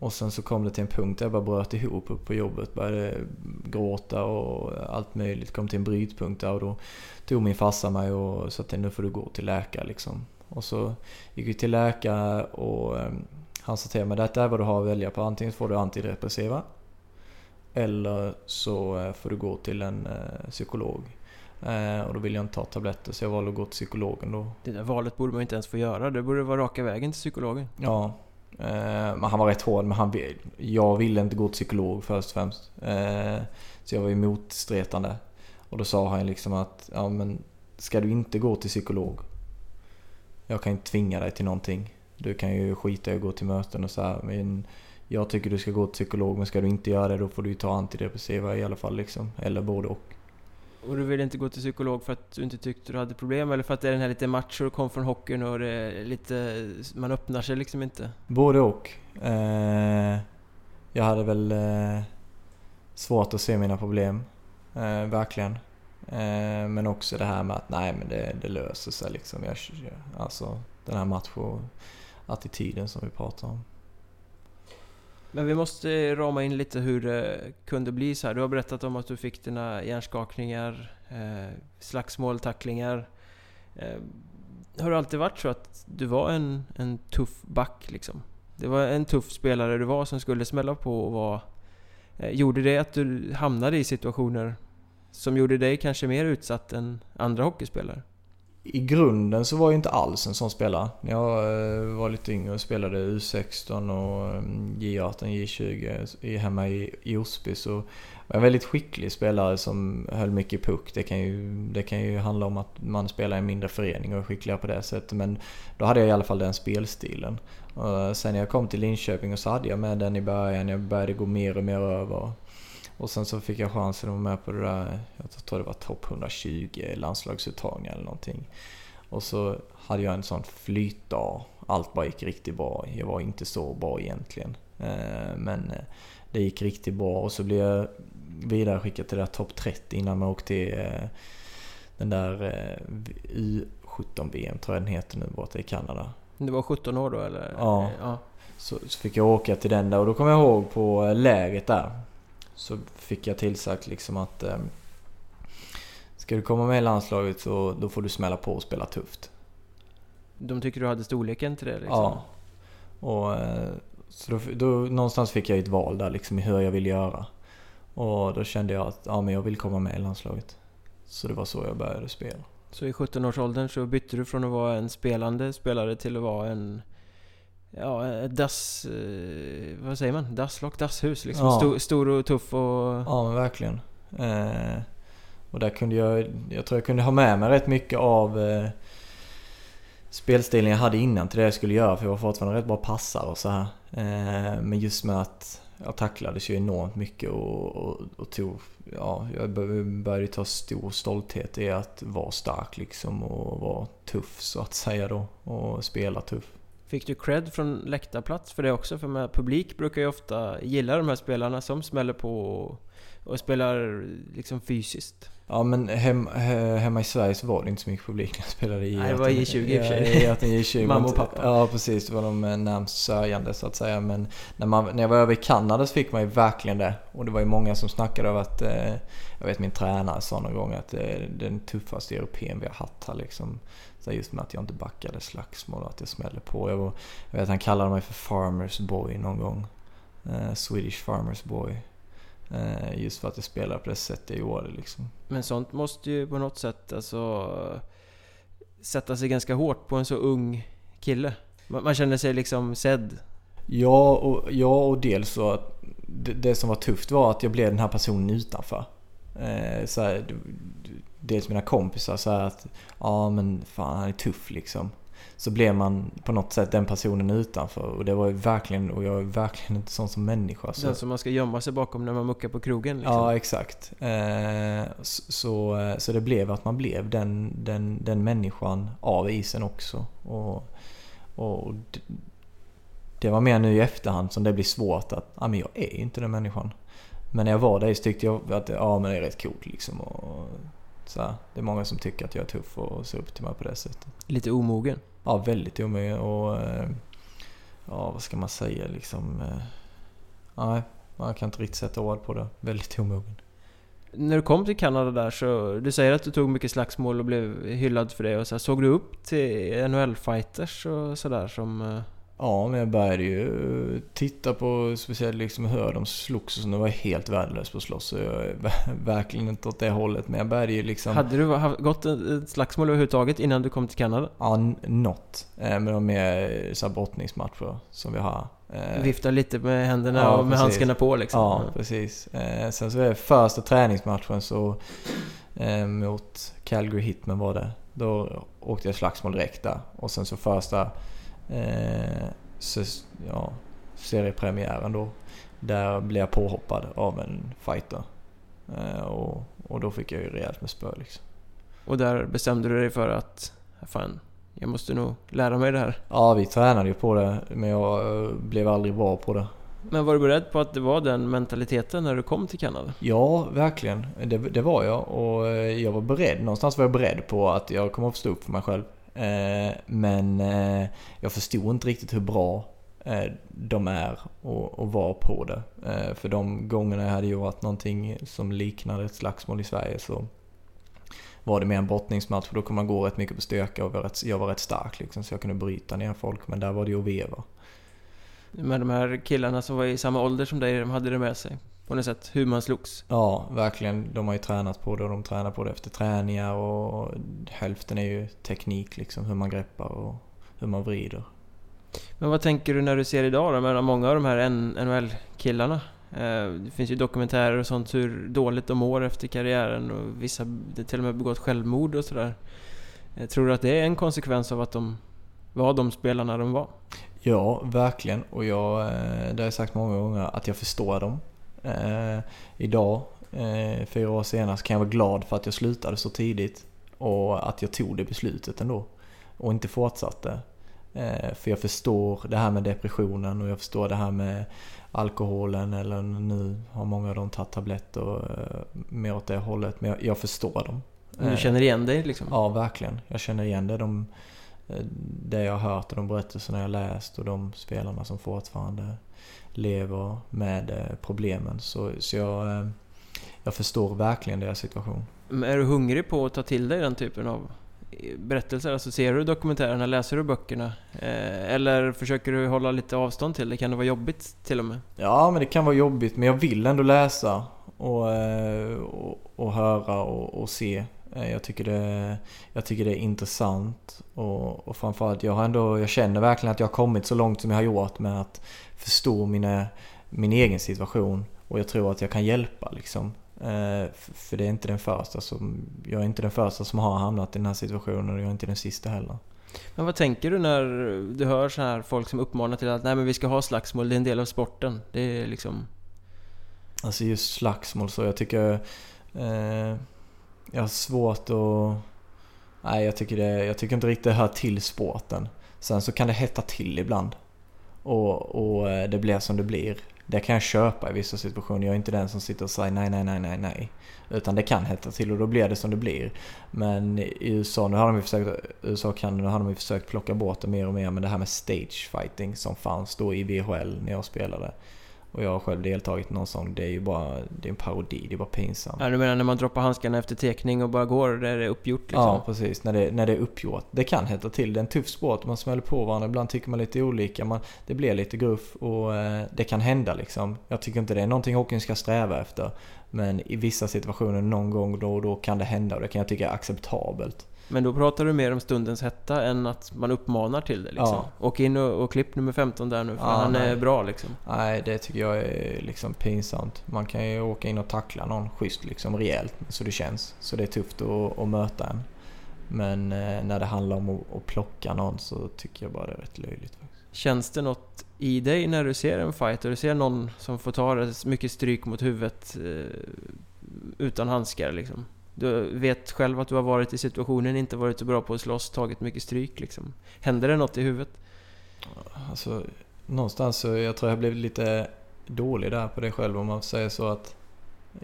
Och sen så kom det till en punkt där jag bara bröt ihop upp på jobbet. Började gråta och allt möjligt. Kom till en brytpunkt där och då tog min farsa mig och sa att nu får du gå till läkare liksom. Och så gick vi till läkare och ehm, han sa till mig detta är vad du har att välja på. Antingen får du antidepressiva eller så eh, får du gå till en eh, psykolog. Eh, och då vill jag inte ta tabletter så jag valde att gå till psykologen då. Det där valet borde man inte ens få göra. Det borde vara raka vägen till psykologen. Ja. Eh, men han var rätt hård men han, jag ville inte gå till psykolog först och främst. Eh, så jag var ju motstretande. Och då sa han liksom att ja men ska du inte gå till psykolog? Jag kan inte tvinga dig till någonting. Du kan ju skita i att gå till möten och så här, Men jag tycker du ska gå till psykolog men ska du inte göra det då får du ju ta antidepressiva i alla fall liksom. Eller både och. Och du ville inte gå till psykolog för att du inte tyckte du hade problem eller för att det är den här lite macho, du kom från hockeyn och det är lite... Man öppnar sig liksom inte? Både och. Eh, jag hade väl eh, svårt att se mina problem. Eh, verkligen. Eh, men också det här med att nej men det, det löser sig liksom. Jag, alltså den här macho-attityden som vi pratar om. Men vi måste rama in lite hur det kunde bli så här. Du har berättat om att du fick dina hjärnskakningar, eh, slagsmål, tacklingar. Eh, har det alltid varit så att du var en, en tuff back liksom? Det var en tuff spelare du var som skulle smälla på och var... Eh, gjorde det att du hamnade i situationer som gjorde dig kanske mer utsatt än andra hockeyspelare? I grunden så var jag inte alls en sån spelare. När jag eh, var lite yngre och spelade U16 och mm, J18, J20 hemma i Osby så var jag en väldigt skicklig spelare som höll mycket puck. Det kan, ju, det kan ju handla om att man spelar i en mindre förening och är skickligare på det sättet. Men då hade jag i alla fall den spelstilen. Och sen när jag kom till Linköping så hade jag med den i början. Jag började gå mer och mer över. Och sen så fick jag chansen att vara med på det där, jag tror det var topp 120 landslagsuttagningar eller någonting. Och så hade jag en sån flytdag. Allt bara gick riktigt bra. Jag var inte så bra egentligen. Eh, men eh, det gick riktigt bra och så blev jag vidare skickad till det där topp 30 innan man åkte till eh, den där U17-VM tror jag den heter nu borta i Kanada. Du var 17 år då eller? Ja. ja. Så, så fick jag åka till den där och då kommer jag ihåg på lägret där så fick jag tillsagt liksom att eh, Ska du komma med i landslaget så då får du smälla på och spela tufft. De tycker du hade storleken till det liksom? Ja. Och, eh, så då, då, någonstans fick jag ett val där liksom hur jag ville göra. Och då kände jag att ja, men jag vill komma med i landslaget. Så det var så jag började spela. Så i 17-årsåldern så bytte du från att vara en spelande spelare till att vara en Ja, dass... Eh, vad säger man? Dasslock, dasshus liksom. Ja. Stor, stor och tuff och... Ja, men verkligen. Eh, och där kunde jag... Jag tror jag kunde ha med mig rätt mycket av eh, spelstilen jag hade innan till det jag skulle göra. För jag var fortfarande rätt bra passare och så här. Eh, men just med att jag tacklades ju enormt mycket och, och, och tog... Ja, jag började ta stor stolthet i att vara stark liksom och vara tuff så att säga då. Och spela tuff. Fick du cred från läktarplats för det också? För med publik brukar ju ofta gilla de här spelarna som smäller på och, och spelar liksom fysiskt. Ja men hem, hemma i Sverige så var det inte så mycket publik när jag spelade i Nej, det var i 20 i och för sig. Ja, i 20 Mamma och pappa. Ja precis, det var de närmst sörjande så att säga. Men när, man, när jag var över i Kanada så fick man ju verkligen det. Och det var ju många som snackade om att, eh, jag vet min tränare sa någon gång att det är den tuffaste europeen vi har haft här liksom. Så just med att jag inte backade slagsmål och att jag smällde på. Jag, var, jag vet han kallade mig för Farmers Boy någon gång. Uh, Swedish Farmers Boy. Uh, just för att jag spelade på det sättet jag gjorde liksom. Men sånt måste ju på något sätt alltså sätta sig ganska hårt på en så ung kille. Man, man känner sig liksom sedd. Ja och, ja, och dels så att det, det, som var tufft var att jag blev den här personen utanför. Eh, så här, dels mina kompisar så att ja men fan han är tuff liksom. Så blev man på något sätt den personen utanför och det var ju verkligen, och jag är verkligen inte sån som människa. Så. Den som man ska gömma sig bakom när man muckar på krogen liksom. Ja exakt. Eh, så, så det blev att man blev den, den, den människan av isen också. Och, och det var mer nu i efterhand som det blir svårt att, ja men jag är inte den människan. Men när jag var där så tyckte jag att ja men det är rätt coolt liksom. Och Så här, det är många som tycker att jag är tuff och ser upp till mig på det sättet. Lite omogen? Ja, väldigt omogen och... Eh, ja, vad ska man säga liksom? Eh, nej, man kan inte riktigt sätta ord på det. Väldigt omogen. När du kom till Kanada där så, du säger att du tog mycket slagsmål och blev hyllad för det och så här, Såg du upp till NHL-fighters och sådär som... Eh, Ja, men jag började ju titta på speciellt liksom hur de slogs och så. Jag var helt värdelös på att slåss. Så jag verkligen inte åt det hållet. Men jag började ju liksom... Hade du gått ett slagsmål överhuvudtaget innan du kom till Kanada? Ja, något. Eh, men de mer så här brottningsmatcher som vi har. Eh, Vifta lite med händerna ja, och med precis. handskarna på liksom? Ja, precis. Eh, sen så var det första träningsmatchen så mot Calgary Hitman var det. Då åkte jag slagsmål direkt där. Och sen så första eh, ja, seriepremiären då. Där blev jag påhoppad av en fighter. Eh, och, och då fick jag ju rejält med spö liksom. Och där bestämde du dig för att, fan, jag måste nog lära mig det här? Ja, vi tränade ju på det, men jag eh, blev aldrig bra på det. Men var du beredd på att det var den mentaliteten när du kom till Kanada? Ja, verkligen. Det, det var jag. Och eh, jag var beredd. Någonstans var jag beredd på att jag kommer att stå upp för mig själv. Eh, men eh, jag förstod inte riktigt hur bra eh, de är och, och var på det. För de gångerna jag hade gjort någonting som liknade ett slagsmål i Sverige så var det mer en brottningsmatch för då kunde man gå rätt mycket på styrka och var rätt, jag var rätt stark liksom så jag kunde bryta ner folk men där var det ju att veva. Men de här killarna som var i samma ålder som dig, de hade det med sig? På något sätt, hur man slogs. Ja, verkligen. De har ju tränat på det och de tränar på det efter träningar och hälften är ju teknik liksom, hur man greppar och hur man vrider. Men vad tänker du när du ser idag då? Menar, många av de här NHL-killarna eh, det finns ju dokumentärer och sånt hur dåligt de mår efter karriären och vissa till och med begått självmord och sådär. Eh, tror du att det är en konsekvens av att de var de spelarna de var? Ja, verkligen. Och jag, eh, det har jag sagt många gånger, att jag förstår dem. Eh, idag, eh, fyra år senare, så kan jag vara glad för att jag slutade så tidigt och att jag tog det beslutet ändå och inte fortsatte. Eh, för jag förstår det här med depressionen och jag förstår det här med alkoholen eller nu har många av dem tagit tabletter eh, mer åt det hållet. Men jag, jag förstår dem. Men du känner igen dig liksom? Ja, verkligen. Jag känner igen det. De, det jag har hört och de berättelserna jag läst och de spelarna som fortfarande lever med eh, problemen. Så, så jag, eh, jag förstår verkligen deras situation. Men är du hungrig på att ta till dig den typen av berättelser? Alltså ser du dokumentärerna, läser du böckerna? Eh, eller försöker du hålla lite avstånd till det? Kan det vara jobbigt till och med? Ja, men det kan vara jobbigt. Men jag vill ändå läsa och, och, och höra och, och se. Jag tycker, det, jag tycker det är intressant och, och framförallt jag har ändå, jag känner verkligen att jag har kommit så långt som jag har gjort med att förstå mina, min egen situation och jag tror att jag kan hjälpa liksom. Eh, för det är inte den första som, jag är inte den första som har hamnat i den här situationen och jag är inte den sista heller. Men vad tänker du när du hör så här folk som uppmanar till att nej men vi ska ha slagsmål, det är en del av sporten. Det är liksom... Alltså just slagsmål så jag tycker... Eh, jag har svårt att... Nej jag tycker det, jag tycker inte riktigt det hör till sporten. Sen så kan det hetta till ibland och, och eh, det blir som det blir. Det kan jag köpa i vissa situationer. Jag är inte den som sitter och säger nej, nej, nej, nej, nej. Utan det kan hetta till och då blir det som det blir. Men i USA, nu har de ju försökt, USA och Kanada, nu har de ju försökt plocka bort det mer och mer. Men det här med stage fighting som fanns då i VHL när jag spelade. Och jag har själv deltagit i någon sån. Det är ju bara det är en parodi, det är bara pinsamt. Ja, du menar när man droppar handskarna efter tekning och bara går där det är uppgjort liksom? Ja, precis. När det, när det är uppgjort. Det kan hetta till. Det är en tuff sport. Man smäller på varandra. Ibland tycker man lite olika. Man, det blir lite gruff och eh, det kan hända liksom. Jag tycker inte det är någonting hockeyn ska sträva efter. Men i vissa situationer någon gång då och då kan det hända och det kan jag tycka är acceptabelt. Men då pratar du mer om stundens hetta än att man uppmanar till det liksom. Ja. Åk in och, och klipp nummer 15 där nu för ja, han nej. är bra liksom. Nej, det tycker jag är liksom pinsamt. Man kan ju åka in och tackla någon schysst liksom rejält så det känns. Så det är tufft att, att möta en. Men eh, när det handlar om att, att plocka någon så tycker jag bara det är rätt löjligt. Känns det något i dig när du ser en fight och du ser någon som får ta mycket stryk mot huvudet eh, utan handskar liksom? Du vet själv att du har varit i situationen, inte varit så bra på att slåss, tagit mycket stryk liksom. Händer det något i huvudet? Alltså, någonstans så jag tror jag blev lite dålig där på det själv om man säger så att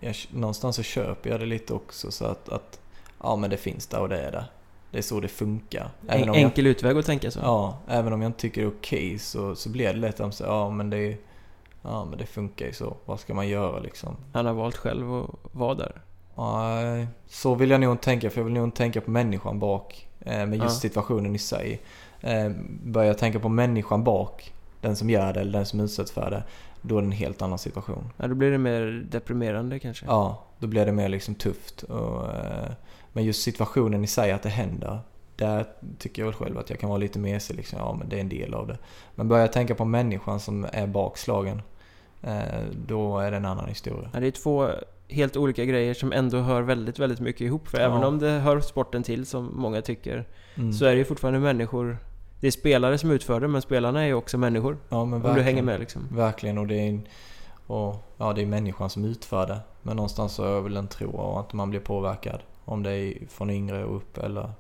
jag, någonstans så köper jag det lite också så att, att ja men det finns där och det är där. Det är så det funkar. En, om enkel jag, utväg att tänka så. Ja, även om jag inte tycker det är okej okay, så, så blir det lätt att säga ja men det, ja men det funkar ju så. Vad ska man göra liksom? Han har valt själv att vara där. Nej, så vill jag nog inte tänka för jag vill nog inte tänka på människan bak. Eh, med just ja. situationen i sig. Eh, börjar jag tänka på människan bak, den som gör det eller den som utsätts för det. Då är det en helt annan situation. Ja, då blir det mer deprimerande kanske? Ja, då blir det mer liksom tufft. Och, eh, men just situationen i sig, att det händer. Där tycker jag själv att jag kan vara lite mesig liksom. Ja, men det är en del av det. Men börjar jag tänka på människan som är bakslagen. Då är det en annan historia. Ja, det är två helt olika grejer som ändå hör väldigt, väldigt mycket ihop. För ja. även om det hör sporten till, som många tycker, mm. så är det ju fortfarande människor det är spelare som utför det, men spelarna är ju också människor. Ja, men om du hänger med liksom. Verkligen, och det är, och, ja, det är människan som utför det. Men någonstans så jag väl en tro att man blir påverkad. Om det är från yngre och upp eller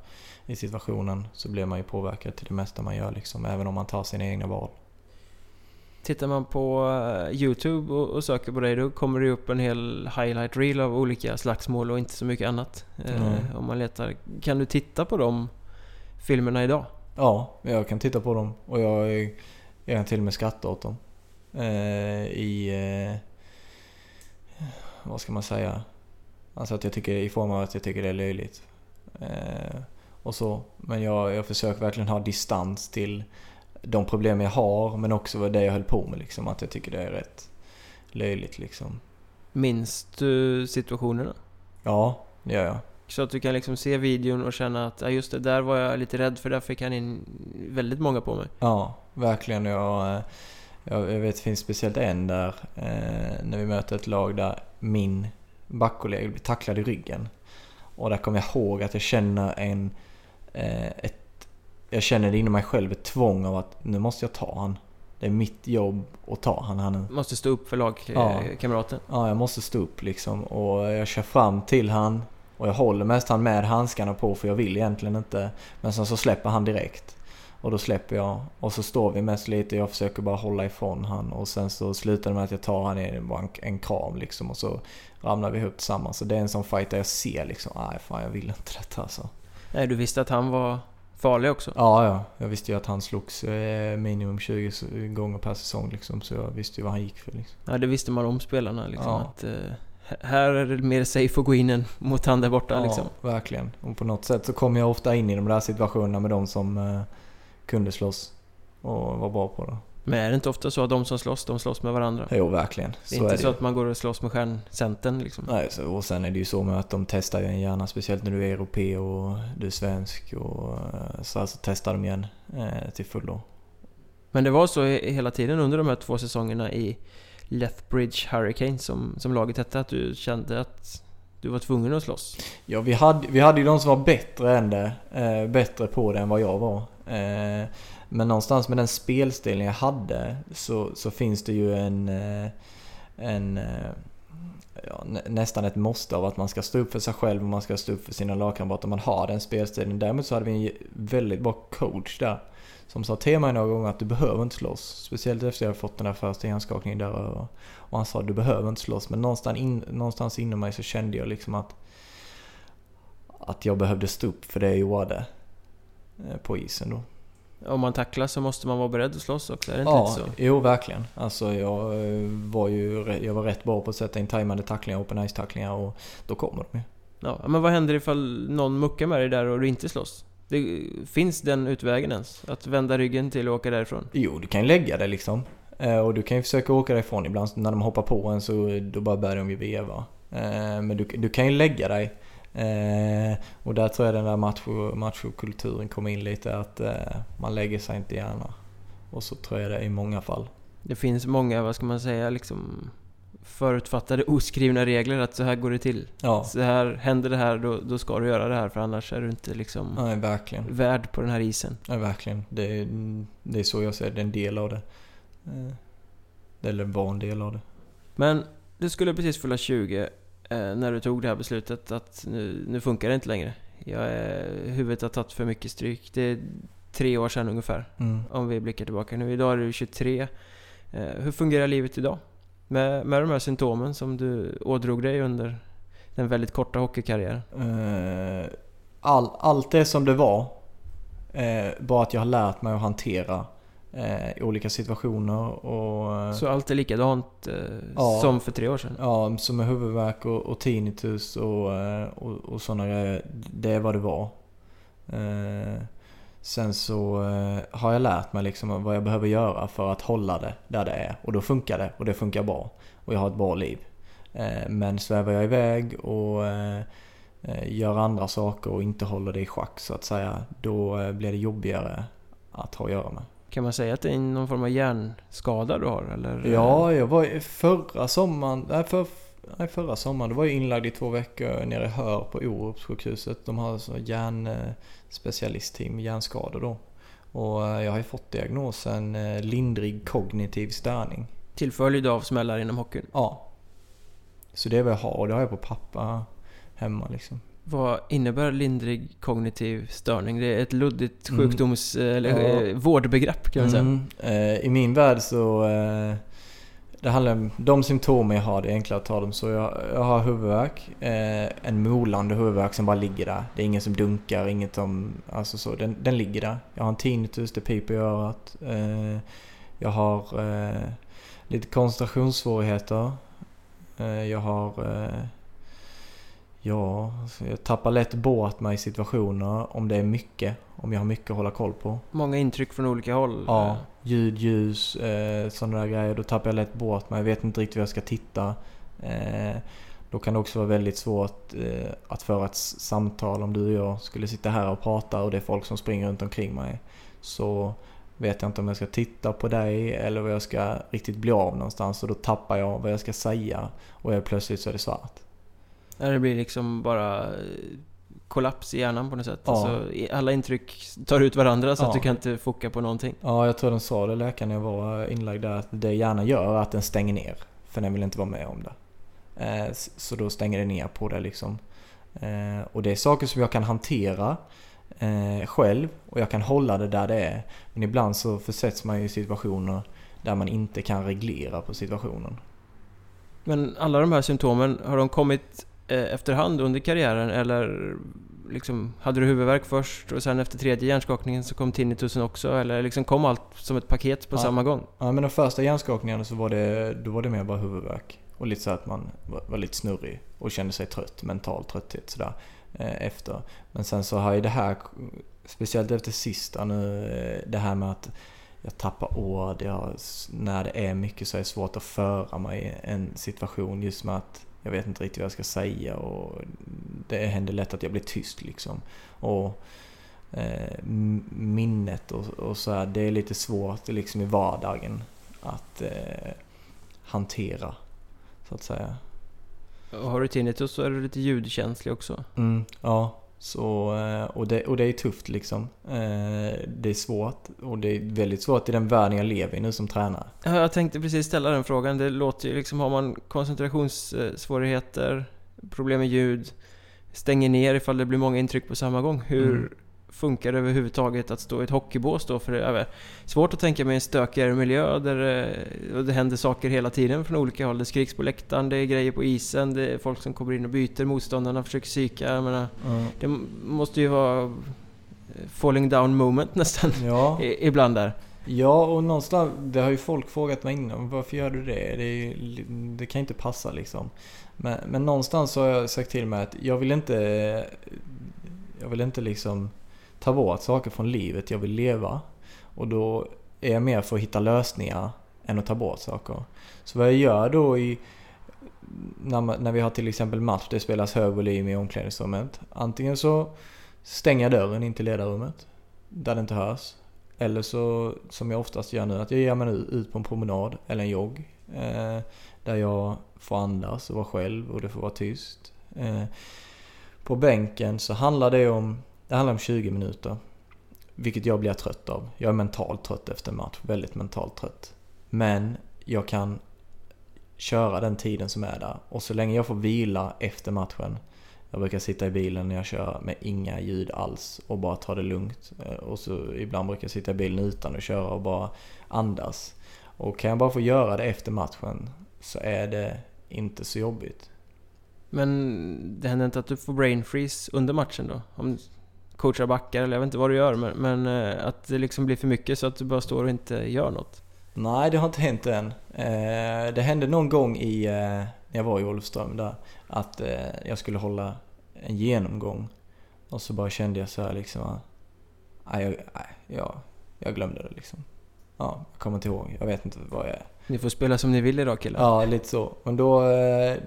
i situationen så blir man ju påverkad till det mesta man gör liksom. Även om man tar sina egna val. Tittar man på eh, Youtube och, söker på dig då kommer det upp en hel highlight reel av olika slagsmål och inte så mycket annat. Mm. om man letar. Kan du titta på de filmerna idag? Ja, jag kan titta på dem och jag, jag kan till och med skratta åt dem. Eh, I... Eh, vad ska man säga? Alltså att jag tycker, i form av att jag tycker det är löjligt. Eh, och så. Men jag, jag försöker verkligen ha distans till de problem jag har men också det jag höll på med liksom. Att jag tycker det är rätt löjligt liksom. Minns du situationerna? Ja, det gör jag. Så att du kan liksom se videon och känna att ja, just det, där var jag lite rädd för där fick han in väldigt många på mig. Ja, verkligen. Jag, eh, jag, vet det finns speciellt en där eh, när vi möter ett lag där min backkollega blir tacklad i ryggen. Och där kommer jag ihåg att jag känner en... Eh, ett, jag känner det inom mig själv ett tvång av att nu måste jag ta han. Det är mitt jobb att ta han. han måste stå upp för lagkamraten? Ja. ja, jag måste stå upp liksom. Och jag kör fram till han och jag håller mest han med handskarna på för jag vill egentligen inte. Men sen så släpper han direkt. Och då släpper jag och så står vi mest lite, jag försöker bara hålla ifrån han och sen så slutar det med att jag tar han i bara en, en kram liksom och så ramlar vi ihop tillsammans. Så det är en sån fight där jag ser liksom, nej fan jag vill inte detta alltså. Nej, du visste att han var farlig också? Ja, ja. Jag visste ju att han slogs eh, minimum 20 gånger per säsong liksom, så jag visste ju vad han gick för liksom. Ja, det visste man om spelarna liksom. Ja. Att, eh, här är det mer safe att gå in än mot han där borta ja, liksom. verkligen. Och på något sätt så kom jag ofta in i de där situationerna med de som eh, kunde slåss och var bra på det. Men är det inte ofta så att de som slåss, de slåss med varandra? Jo, verkligen. Det är så inte är det. så att man går och slåss med stjärncentern liksom? Nej, så, och sen är det ju så med att de testar ju en gärna, speciellt när du är europé och du är svensk och eh, så alltså testar de igen eh, till fullo. Men det var så hela tiden under de här två säsongerna i Lethbridge Hurricane som, som laget hette, att du kände att du var tvungen att slåss? Ja, vi hade, vi hade ju de som var bättre än det. Eh, bättre på det än vad jag var. Eh, men någonstans med den spelstilen jag hade så, så finns det ju en... Eh, en eh, ja, nästan ett måste av att man ska stå upp för sig själv och man ska stå upp för sina lagkamrater. Man har den spelstilen. Däremot så hade vi en väldigt bra coach där som sa till mig några gånger att du behöver inte slåss. Speciellt efter jag fått den där första hjärnskakningen där. Och han sa du behöver inte slåss. Men någonstans, in, någonstans inom mig så kände jag liksom att, att jag behövde stå upp för det jag gjorde eh, på isen då. Om man tacklar så måste man vara beredd att slåss också, är det inte ja, så? Jo, verkligen. Alltså jag eh, var ju jag var rätt bra på att sätta in tajmade tacklingar, open ice-tacklingar och då kommer de ju. Ja, men vad händer ifall någon muckar med dig där och du inte slåss? Det, finns den utvägen ens? Att vända ryggen till och åka därifrån? Jo, du kan lägga det liksom. Eh, och du kan ju försöka åka därifrån ibland. När de hoppar på en så då bara börjar de ju veva. Eh, men du, du kan ju lägga dig. Eh, och där tror jag den där macho, machokulturen kommer in lite. Att man lägger sig inte gärna. Och så tror jag det i många fall. Det finns många, vad ska man säga, liksom förutfattade oskrivna regler att så här går det till. Ja. Så här, händer det här då, då ska du göra det här för annars är du inte liksom Nej, verkligen. värd på den här isen. Nej, verkligen. Det är, det är så jag ser det, är en del av det. Eh, eller var en del av det. Men du skulle precis fylla 20 eh, när du tog det här beslutet att nu, nu funkar det inte längre. Jag är, huvudet har tagit för mycket stryk. Det är tre år sedan ungefär. Mm. Om vi blickar tillbaka nu. Idag är du 23. Eh, hur fungerar livet idag? Med, med de här symptomen som du ådrog dig under den väldigt korta hockeykarriären? Eh, all, allt det som det var. Eh, bara att jag har lärt mig att hantera eh, olika situationer och... Så allt är likadant eh, Ja. som för tre år sedan? Ja, som med huvudvärk och, och tinnitus och, eh, och, och sådana grejer. Det är vad det var. Eh, sen så eh, har jag lärt mig liksom vad jag behöver göra för att hålla det där det är. Och då funkar det och det funkar bra. Och jag har ett bra liv. Eh, men svävar jag iväg och eh, eh, gör andra saker och inte håller det i schack så att säga. Då eh, blir det jobbigare att ha att göra med. Kan man säga att det är någon form av hjärnskada du har? Eller? Ja, jag var förra sommaren, nej, för, nej förra sommaren, då var jag inlagd i två veckor nere i Hör på Orupssjukhuset. De har så hjärnspecialistteam, hjärnskador då. Och eh, jag har ju fått diagnosen eh, lindrig kognitiv störning. Till följd av smällar inom hockeyn. Ja. Så det är vad jag har och det har jag på pappa hemma liksom. Vad innebär lindrig kognitiv störning? Det är ett luddigt Mm. sjukdoms... Eller Ja. eh, vårdbegrepp kan man säga. Mm, eh, I min värld så eh, det handlar om de symptom jag har, det är enklare att ta dem. Så jag, jag har huvudvärk, eh, en molande huvudvärk som bara ligger där. Det är ingen som dunkar, inget som, alltså så, den, den ligger där. Jag har en tinnitus, det piper i örat. Eh, jag har eh, lite koncentrationssvårigheter. Jag har Ja, alltså jag tappar lätt bort mig i situationer om det är mycket. Om jag har mycket att hålla koll på. Många intryck från olika håll. Ja, ljud, ljus, eh, sådana där grejer. Då tappar jag lätt bort mig. Jag vet inte riktigt var jag ska titta. Eh, då kan det också vara väldigt svårt eh, att föra ett samtal om du och jag skulle sitta här och prata och det är folk som springer runt omkring mig. Så vet jag inte om jag ska titta på dig eller vad jag ska riktigt bli av någonstans och då tappar jag vad jag ska säga och helt plötsligt så är det svart. När det blir liksom bara eh, kollaps i hjärnan på något sätt. Ja. Alltså, alla intryck tar ut varandra så Ja. att du kan inte foka på någonting. Ja, jag tror den sa det läkaren jag var inlagd där att det gärna gör att den stänger ner. För den vill inte vara med om det. Eh, Så då stänger den ner på det liksom. Eh, Och det är saker som jag kan hantera själv och jag kan hålla det där det är. Men ibland så försätts man ju i situationer där man inte kan reglera på situationen. Men alla de här symptomen, har de kommit efterhand under karriären eller liksom, hade du huvudvärk först och sen efter tredje hjärnskakningen så kom tinnitusen också? Eller liksom kom allt som ett paket på Ja. samma gång? Ja men de första hjärnskakningarna så var det, då var det mer bara huvudvärk. Och lite så att man var, var lite snurrig och kände sig trött, mental trötthet sådär eh, efter. Men sen så har ju det här, speciellt efter sista nu, eh, det här med att jag tappar ord, jag, när det är mycket så är det svårt att föra mig i en situation just med att jag vet inte riktigt vad jag ska säga och det händer lätt att jag blir tyst liksom. Och eh, minnet och, och så här, det är lite svårt liksom i vardagen att eh, hantera så att säga. Och har du tinnitus så är du lite ljudkänslig också. Mm, ja, så, eh, och, det, och det är tufft liksom. Eh, det är svårt och det är väldigt svårt i den världen jag lever i nu som tränare. Ja, Jag tänkte precis ställa den frågan. Det låter ju liksom, har man koncentrationssvårigheter, problem med ljud, stänger ner ifall det blir många intryck på samma gång. Hur Mm. Funkar det överhuvudtaget att stå i ett hockeybås då? För det är svårt att tänka mig en stökigare miljö där det, och det händer saker hela tiden från olika håll. Det skriks på läktaren, det är grejer på isen, det är folk som kommer in och byter, motståndarna försöker psyka. Jag menar, det måste ju vara eh, falling down moment nästan Ja, ibland där. ja, och någonstans, det har ju folk frågat mig innan. Varför gör du det? Det, ju, det kan inte passa liksom. Men, men någonstans så har jag sagt till mig att jag vill inte, jag vill inte liksom ta bort saker från livet. Jag vill leva. Och då är jag mer för att hitta lösningar än att ta bort saker. Så vad jag gör då i när, man, när vi har till exempel match, det spelas hög volym i omklädningsrummet. Antingen så stänger jag dörren in till ledarrummet där det inte hörs. Eller så, som jag oftast gör nu, att jag ger mig ut på en promenad eller en jogg. Eh, där jag får andas och vara själv och det får vara tyst. Eh, på bänken så handlar det om, det handlar om 20 minuter. Vilket jag blir trött av. Jag är mentalt trött efter en match, väldigt mentalt trött. Men jag kan köra den tiden som är där. Och så länge jag får vila efter matchen. Jag brukar sitta i bilen när jag kör med inga ljud alls och bara ta det lugnt. Eh, och så ibland brukar jag sitta i bilen utan att köra och bara andas. Och kan jag bara få göra det efter matchen så är det inte så jobbigt. Men det händer inte att du får brain freeze under matchen då? Om coachar backar eller jag vet inte vad du gör men, men eh, att det liksom blir för mycket så att du bara står och inte gör något? Nej, det har inte hänt än. Eh, det hände någon gång i, eh, när jag var i Olofström där, att jag skulle hålla en genomgång. Och så bara kände jag så här liksom, nej, jag, jag, jag glömde det liksom. Ja, jag kommer inte ihåg. Jag vet inte vad jag är. Ni får spela som ni vill idag killar. Ja, lite så. Men då,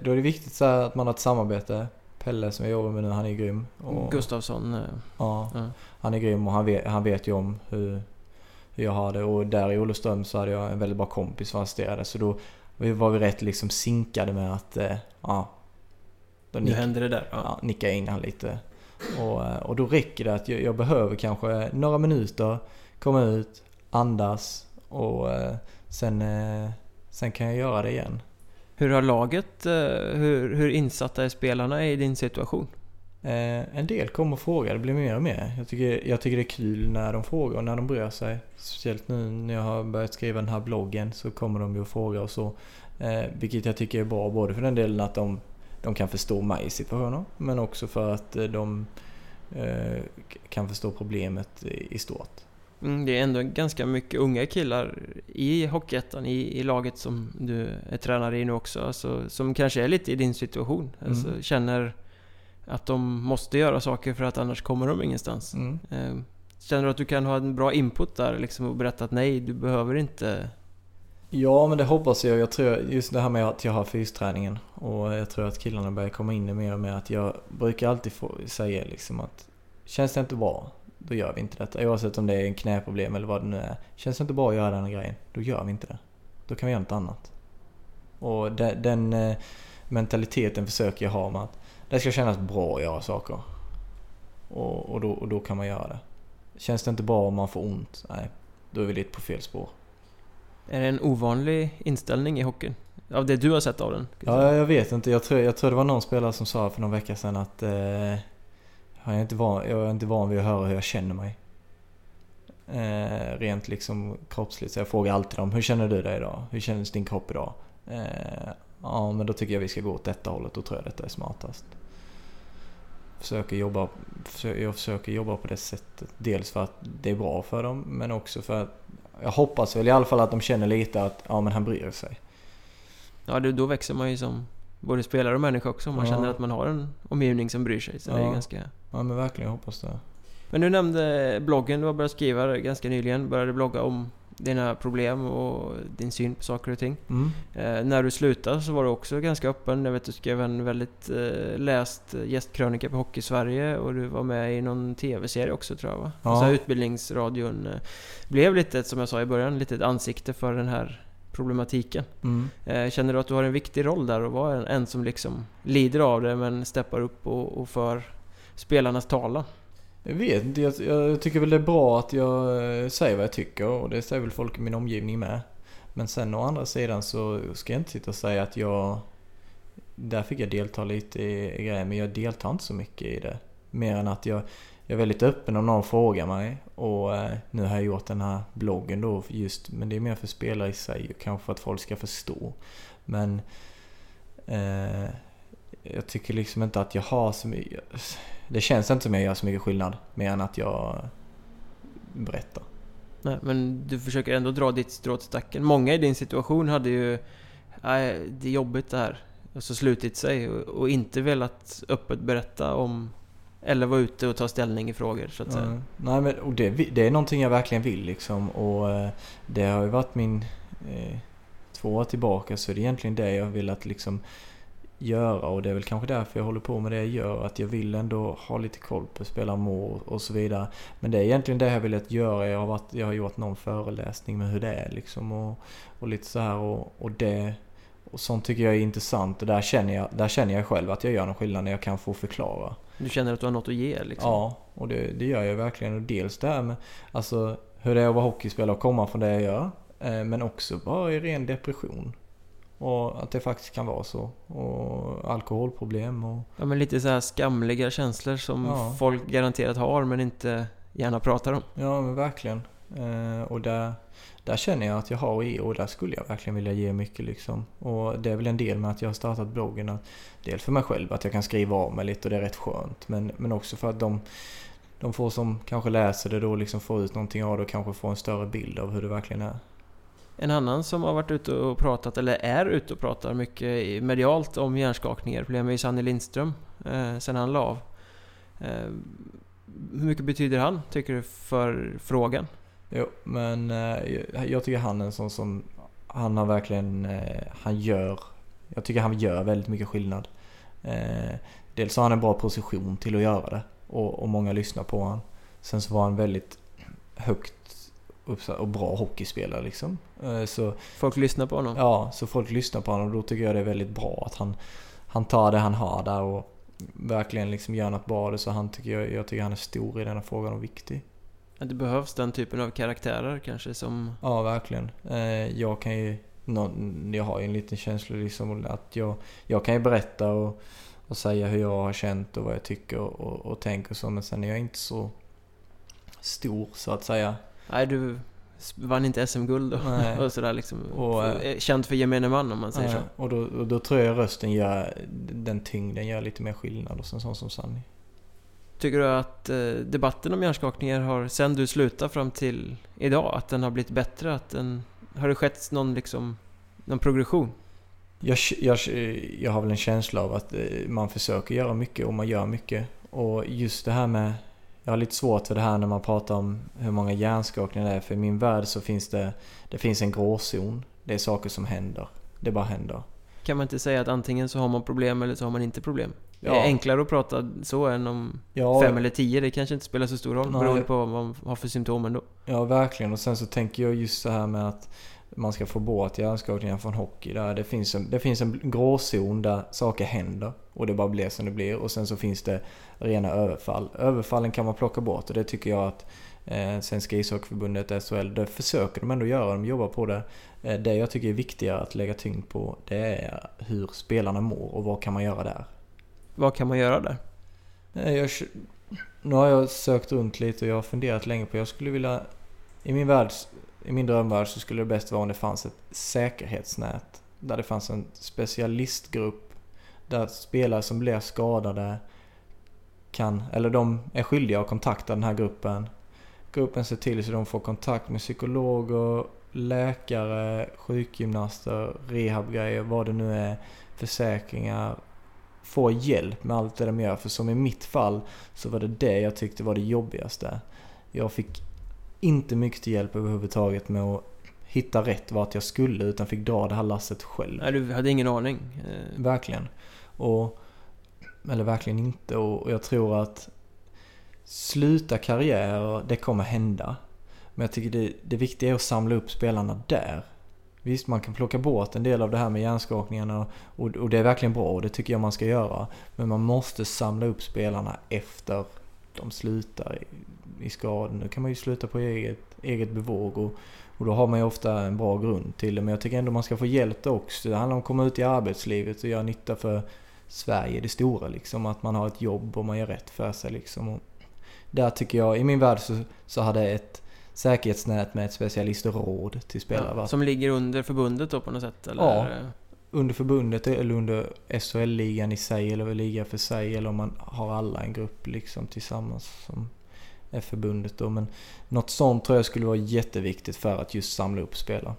då är det viktigt så att man har ett samarbete. Pelle som jag jobbar med nu, han är grym. Och, Gustafsson. Ja, ja, han är grym och han vet, han vet ju om hur, hur jag har det. Och där i Olofström så hade jag en väldigt bra kompis som assisterade. Så då var vi rätt liksom sinkade med att, ja. Då nick, nu händer det där. Ja. ja nicka in han lite. Och, och då räcker det att jag, jag behöver kanske några minuter, komma ut, andas och sen, sen kan jag göra det igen. Hur har laget, eh, hur, hur insatta är spelarna i din situation? Eh, en del kommer och frågar, det blir mer och mer. Jag tycker, jag tycker det är kul när de frågar och när de bryr sig. Speciellt nu när jag har börjat skriva den här bloggen så kommer de ju och frågar och så. Eh, vilket jag tycker är bra, både för den delen att de, de kan förstå mig i situationer men också för att de eh, kan förstå problemet i, i stort. Mm, det är ändå ganska mycket unga killar i Hockeyettan, i, i laget som du är tränare i nu också, alltså, som kanske är lite i din situation. Mm. Alltså, känner att de måste göra saker för att annars kommer de ingenstans. Mm. Eh, känner du att du kan ha en bra input där liksom, och berätta att nej, du behöver inte Ja, men det hoppas jag. Jag tror just det här med att jag har fysträningen och jag tror att killarna börjar komma in i mer och mer att jag brukar alltid få säga liksom att känns det inte bra då gör vi inte detta. Oavsett om det är en knäproblem eller vad det nu är. Känns det inte bra att göra den grejen, då gör vi inte det. Då kan vi göra något annat. Och den, den eh, mentaliteten försöker jag ha med att det ska kännas bra att göra saker. Och, och, då, och då kan man göra det. Känns det inte bra om man får ont, nej, då är vi lite på fel spår. Är det en ovanlig inställning i hockeyn? Av det du har sett av den? Ja, jag vet inte. Jag tror, jag tror det var någon spelare som sa för någon vecka sedan att eh, jag är inte van, jag är inte van vid att höra hur jag känner mig. Eh, rent liksom kroppsligt. Så jag frågar alltid dem, hur känner du dig idag? Hur känns din kropp idag? Eh, ja, men då tycker jag vi ska gå åt detta hållet. Då tror jag detta är smartast. Försöker jobba, jag försöker jobba på det sättet. Dels för att det är bra för dem, men också för att jag hoppas väl i alla fall att de känner lite att ja, men han bryr sig. Ja, då växer man ju som både spelare och människa också. Man ja. känner att man har en omgivning som bryr sig. Så ja. det är ganska... Ja men verkligen, jag hoppas det. Men du nämnde bloggen, du har börjat skriva ganska nyligen. Började blogga om dina problem och din syn på saker och ting. Mm. Eh, när du slutade så var du också ganska öppen. Jag vet du skrev en väldigt eh, läst gästkrönika på Hockey Sverige och du var med i någon TV-serie också tror jag va? Ja. Så utbildningsradion eh, blev lite, som jag sa i början, lite ett ansikte för den här problematiken. Mm. Eh, känner du att du har en viktig roll där och vara en, en som liksom lider av det men steppar upp och, och för spelarnas talan? Jag vet inte, jag, jag, tycker väl det är bra att jag eh, säger vad jag tycker och det säger väl folk i min omgivning med. Men sen å andra sidan så ska jag inte sitta och säga att jag... Där fick jag delta lite i, i grejer men jag deltar inte så mycket i det. Mer än att jag, jag är väldigt öppen om någon frågar mig. Och eh, nu har jag gjort den här bloggen då just, men det är mer för spelare i sig och kanske för att folk ska förstå. Men eh, jag tycker liksom inte att jag har så mycket... Det känns inte som jag gör så mycket skillnad, mer än att jag berättar. Nej, men du försöker ändå dra ditt strå till stacken. Många i din situation hade ju... Nej, det är jobbigt det här. Och så slutit sig och, inte velat öppet berätta om eller vara ute och ta ställning i frågor så att säga. Mm. Nej men och det, det är någonting jag verkligen vill liksom. Och eh, det har ju varit min... Eh, två år tillbaka så är det egentligen det jag vill att liksom göra och det är väl kanske därför jag håller på med det jag gör. Att jag vill ändå ha lite koll på hur spelare mår och så vidare. Men det är egentligen det jag vill att göra. Jag har, varit, jag har gjort någon föreläsning med hur det är liksom och, och lite så här och, och det och sånt tycker jag är intressant och där känner, jag, där känner jag själv att jag gör någon skillnad när jag kan få förklara. Du känner att du har något att ge liksom? Ja, och det, det gör jag verkligen. Och dels det här med alltså, hur det är att vara hockeyspelare och komma från det jag gör. Eh, men också bara i ren depression. Och att det faktiskt kan vara så. Och alkoholproblem och... Ja men lite så här skamliga känslor som ja. folk garanterat har men inte gärna pratar om. Ja men verkligen. Eh, och där, där känner jag att jag har i och där skulle jag verkligen vilja ge mycket liksom. Och det är väl en del med att jag har startat bloggen. Att, dels för mig själv, att jag kan skriva av mig lite och det är rätt skönt. Men, men också för att de, de får som kanske läser det då liksom får ut någonting av det och kanske får en större bild av hur det verkligen är. En annan som har varit ute och pratat, eller är ute och pratar mycket medialt om hjärnskakningar, problemet är ju Sanny Lindström, eh, sen han la av. Eh, hur mycket betyder han, tycker du, för frågan? Jo, men eh, jag tycker han är en sån som, han har verkligen, eh, han gör, jag tycker han gör väldigt mycket skillnad. Eh, dels har han en bra position till att göra det och, och många lyssnar på honom. Sen så var han väldigt högt och bra hockeyspelare liksom. Eh, så, folk lyssnar på honom? Ja, så folk lyssnar på honom och då tycker jag det är väldigt bra att han, han tar det han har där och verkligen liksom gör något bra det. Så han tycker jag, jag tycker han är stor i denna frågan och viktig. Det behövs den typen av karaktärer kanske som... Ja, verkligen. Eh, jag kan ju... Jag har ju en liten känsla liksom att jag, jag kan ju berätta och, och säga hur jag har känt och vad jag tycker och, och, och tänker så. Men sen är jag inte så stor så att säga. Nej, du vann inte SM-guld och, och sådär liksom. Och, eh, Känd för gemene man om man säger nej, så. Och då, och då tror jag rösten gör, den tyngden gör lite mer skillnad hos en sån som Sanny. Tycker du att eh, debatten om hjärnskakningar har, sen du slutade fram till idag, att den har blivit bättre? Att den, har det skett någon, liksom, någon progression? Jag, jag, jag har väl en känsla av att eh, man försöker göra mycket och man gör mycket. Och just det här med jag har lite svårt för det här när man pratar om hur många hjärnskakningar det är. För i min värld så finns det, det finns en gråzon. Det är saker som händer. Det bara händer. Kan man inte säga att antingen så har man problem eller så har man inte problem? Ja. Det är enklare att prata så än om ja, fem eller tio. Det kanske inte spelar så stor roll nej. beroende på vad man har för symptom ändå. Ja, verkligen. Och sen så tänker jag just så här med att man ska få bort hjärnskakningar från hockey. Där det, finns en, det finns en gråzon där saker händer och det bara blir som det blir. Och sen så finns det rena överfall. Överfallen kan man plocka bort och det tycker jag att eh, Svenska ishockeyförbundet, SHL, det försöker de ändå göra. De jobbar på det. Eh, det jag tycker är viktigare att lägga tyngd på det är hur spelarna mår och vad kan man göra där. Vad kan man göra där? Eh, jag, nu har jag sökt runt lite och jag har funderat länge på, jag skulle vilja i min värld i min drömvärld så skulle det bäst vara om det fanns ett säkerhetsnät. Där det fanns en specialistgrupp. Där spelare som blir skadade kan, eller de är skyldiga att kontakta den här gruppen. Gruppen ser till så de får kontakt med psykologer, läkare, sjukgymnaster, rehabgrejer, vad det nu är, försäkringar. Får hjälp med allt det de gör. För som i mitt fall så var det det jag tyckte var det jobbigaste. Jag fick inte mycket till hjälp överhuvudtaget med att hitta rätt vart jag skulle utan fick dra det här lasset själv. Nej, du hade ingen aning? Verkligen. Och, eller verkligen inte. Och jag tror att sluta karriär, det kommer hända. Men jag tycker det, det viktiga är att samla upp spelarna där. Visst, man kan plocka bort en del av det här med hjärnskakningarna och, och det är verkligen bra och det tycker jag man ska göra. Men man måste samla upp spelarna efter de slutar i skadan. Nu kan man ju sluta på eget, eget bevåg och, och då har man ju ofta en bra grund till det. Men jag tycker ändå man ska få hjälp också. Det handlar om att komma ut i arbetslivet och göra nytta för Sverige, det stora liksom. Att man har ett jobb och man gör rätt för sig liksom. Och där tycker jag, i min värld så, så hade ett säkerhetsnät med ett specialistråd till spelare. Ja, som ligger under förbundet då på något sätt? Eller? Ja, under förbundet eller under SHL-ligan i sig eller liga för sig. Eller om man har alla en grupp liksom tillsammans som är förbundet då. Men något sånt tror jag skulle vara jätteviktigt för att just samla upp spelare.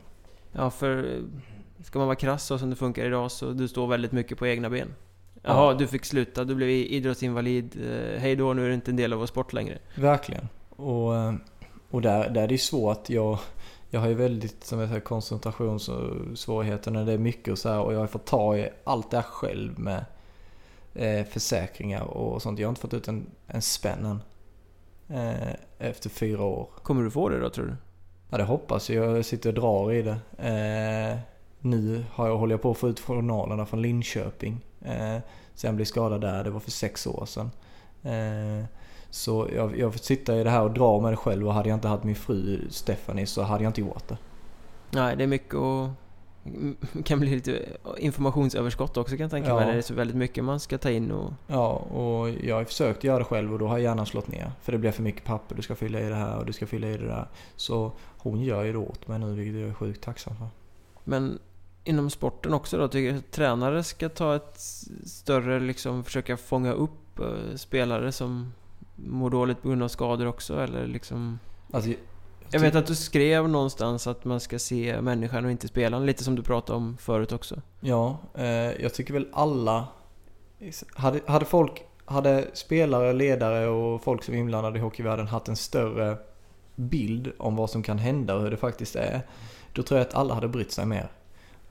Ja, för ska man vara krass så som det funkar idag så du står väldigt mycket på egna ben. Jaha, ja. du fick sluta, du blev idrottsinvalid. Eh, hej då, nu är du inte en del av vår sport längre. Verkligen. Och, eh, och där, där är det svårt. Jag, jag har ju väldigt som jag säger, koncentrationssvårigheter när det är mycket och så här, och jag har fått ta i allt det här själv med eh, försäkringar och sånt. Jag har inte fått ut en, en spänn än. Eh, efter fyra år. Kommer du få det då tror du? Ja det hoppas jag. Jag sitter och drar i det. Eh, nu har jag, håller jag på att få ut journalerna från Linköping. Eh, sen blev skadad där, det var för sex år sedan. Eh, så jag, jag får sitta i det här och dra med det själv och hade jag inte haft min fru Stephanie så hade jag inte gjort det. Nej, det är mycket mm, kan bli lite informationsöverskott också kan jag tänka Ja. mig. Det är så väldigt mycket man ska ta in och... Ja, och jag har försökt göra det själv och då har hjärnan slått ner. För det blir för mycket papper, du ska fylla i det här och du ska fylla i det där. Så hon gör ju det åt mig nu, vilket jag är sjukt tacksam för. Men inom sporten också då, tycker jag att tränare ska ta ett större, liksom försöka fånga upp eh, spelare som mår dåligt på grund av skador också eller liksom... Alltså, Jag vet att du skrev någonstans att man ska se människan och inte spelaren, lite som du pratade om förut också. Ja, eh, jag tycker väl alla... Hade, hade folk, hade spelare, ledare och folk som är inblandade i hockeyvärlden haft en större bild om vad som kan hända och hur det faktiskt är. Då tror jag att alla hade brytt sig mer.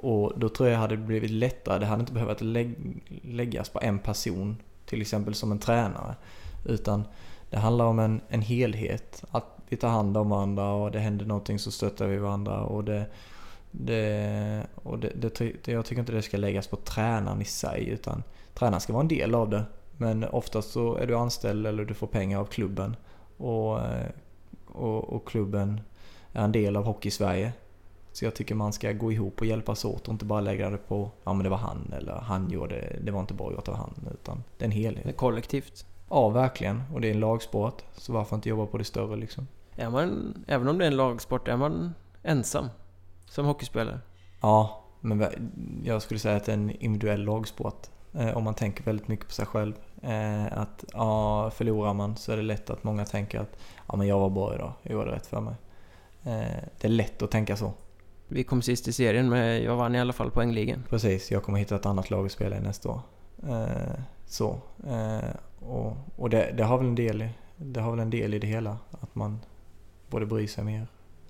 Och då tror jag hade blivit lättare. Det hade inte behövt läggas på en person, till exempel som en tränare. Utan det handlar om en, en helhet. Att vi tar hand om varandra och det händer någonting så stöttar vi varandra. Och det, det, och det, det, jag tycker inte det ska läggas på tränaren i sig utan tränaren ska vara en del av det. Men oftast så är du anställd eller du får pengar av klubben. Och, eh, och, och klubben är en del av Hockey-Sverige. Så jag tycker man ska gå ihop och hjälpas åt och inte bara lägga det på ja men det var han eller han gjorde det, var inte bra gjort av han. Utan det är en Det är helhet. kollektivt. Ja verkligen. Och det är en lagsport. Så varför inte jobba på det större liksom? Är man, även om det är en lagsport, är man ensam som hockeyspelare? Ja, men jag skulle säga att det är en individuell lagsport. Eh, om man tänker väldigt mycket på sig själv. Eh, att ja, förlorar man så är det lätt att många tänker att ja, men jag var bra idag, jag gjorde rätt för mig. Eh, det är lätt att tänka så. Vi kom sist i serien, men jag vann i alla fall poängligan. Precis, jag kommer hitta ett annat lag att spela i nästa år. Eh, så. Eh, och och det, det, har väl en del det har väl en del i det hela. Att man borde bry sig mer.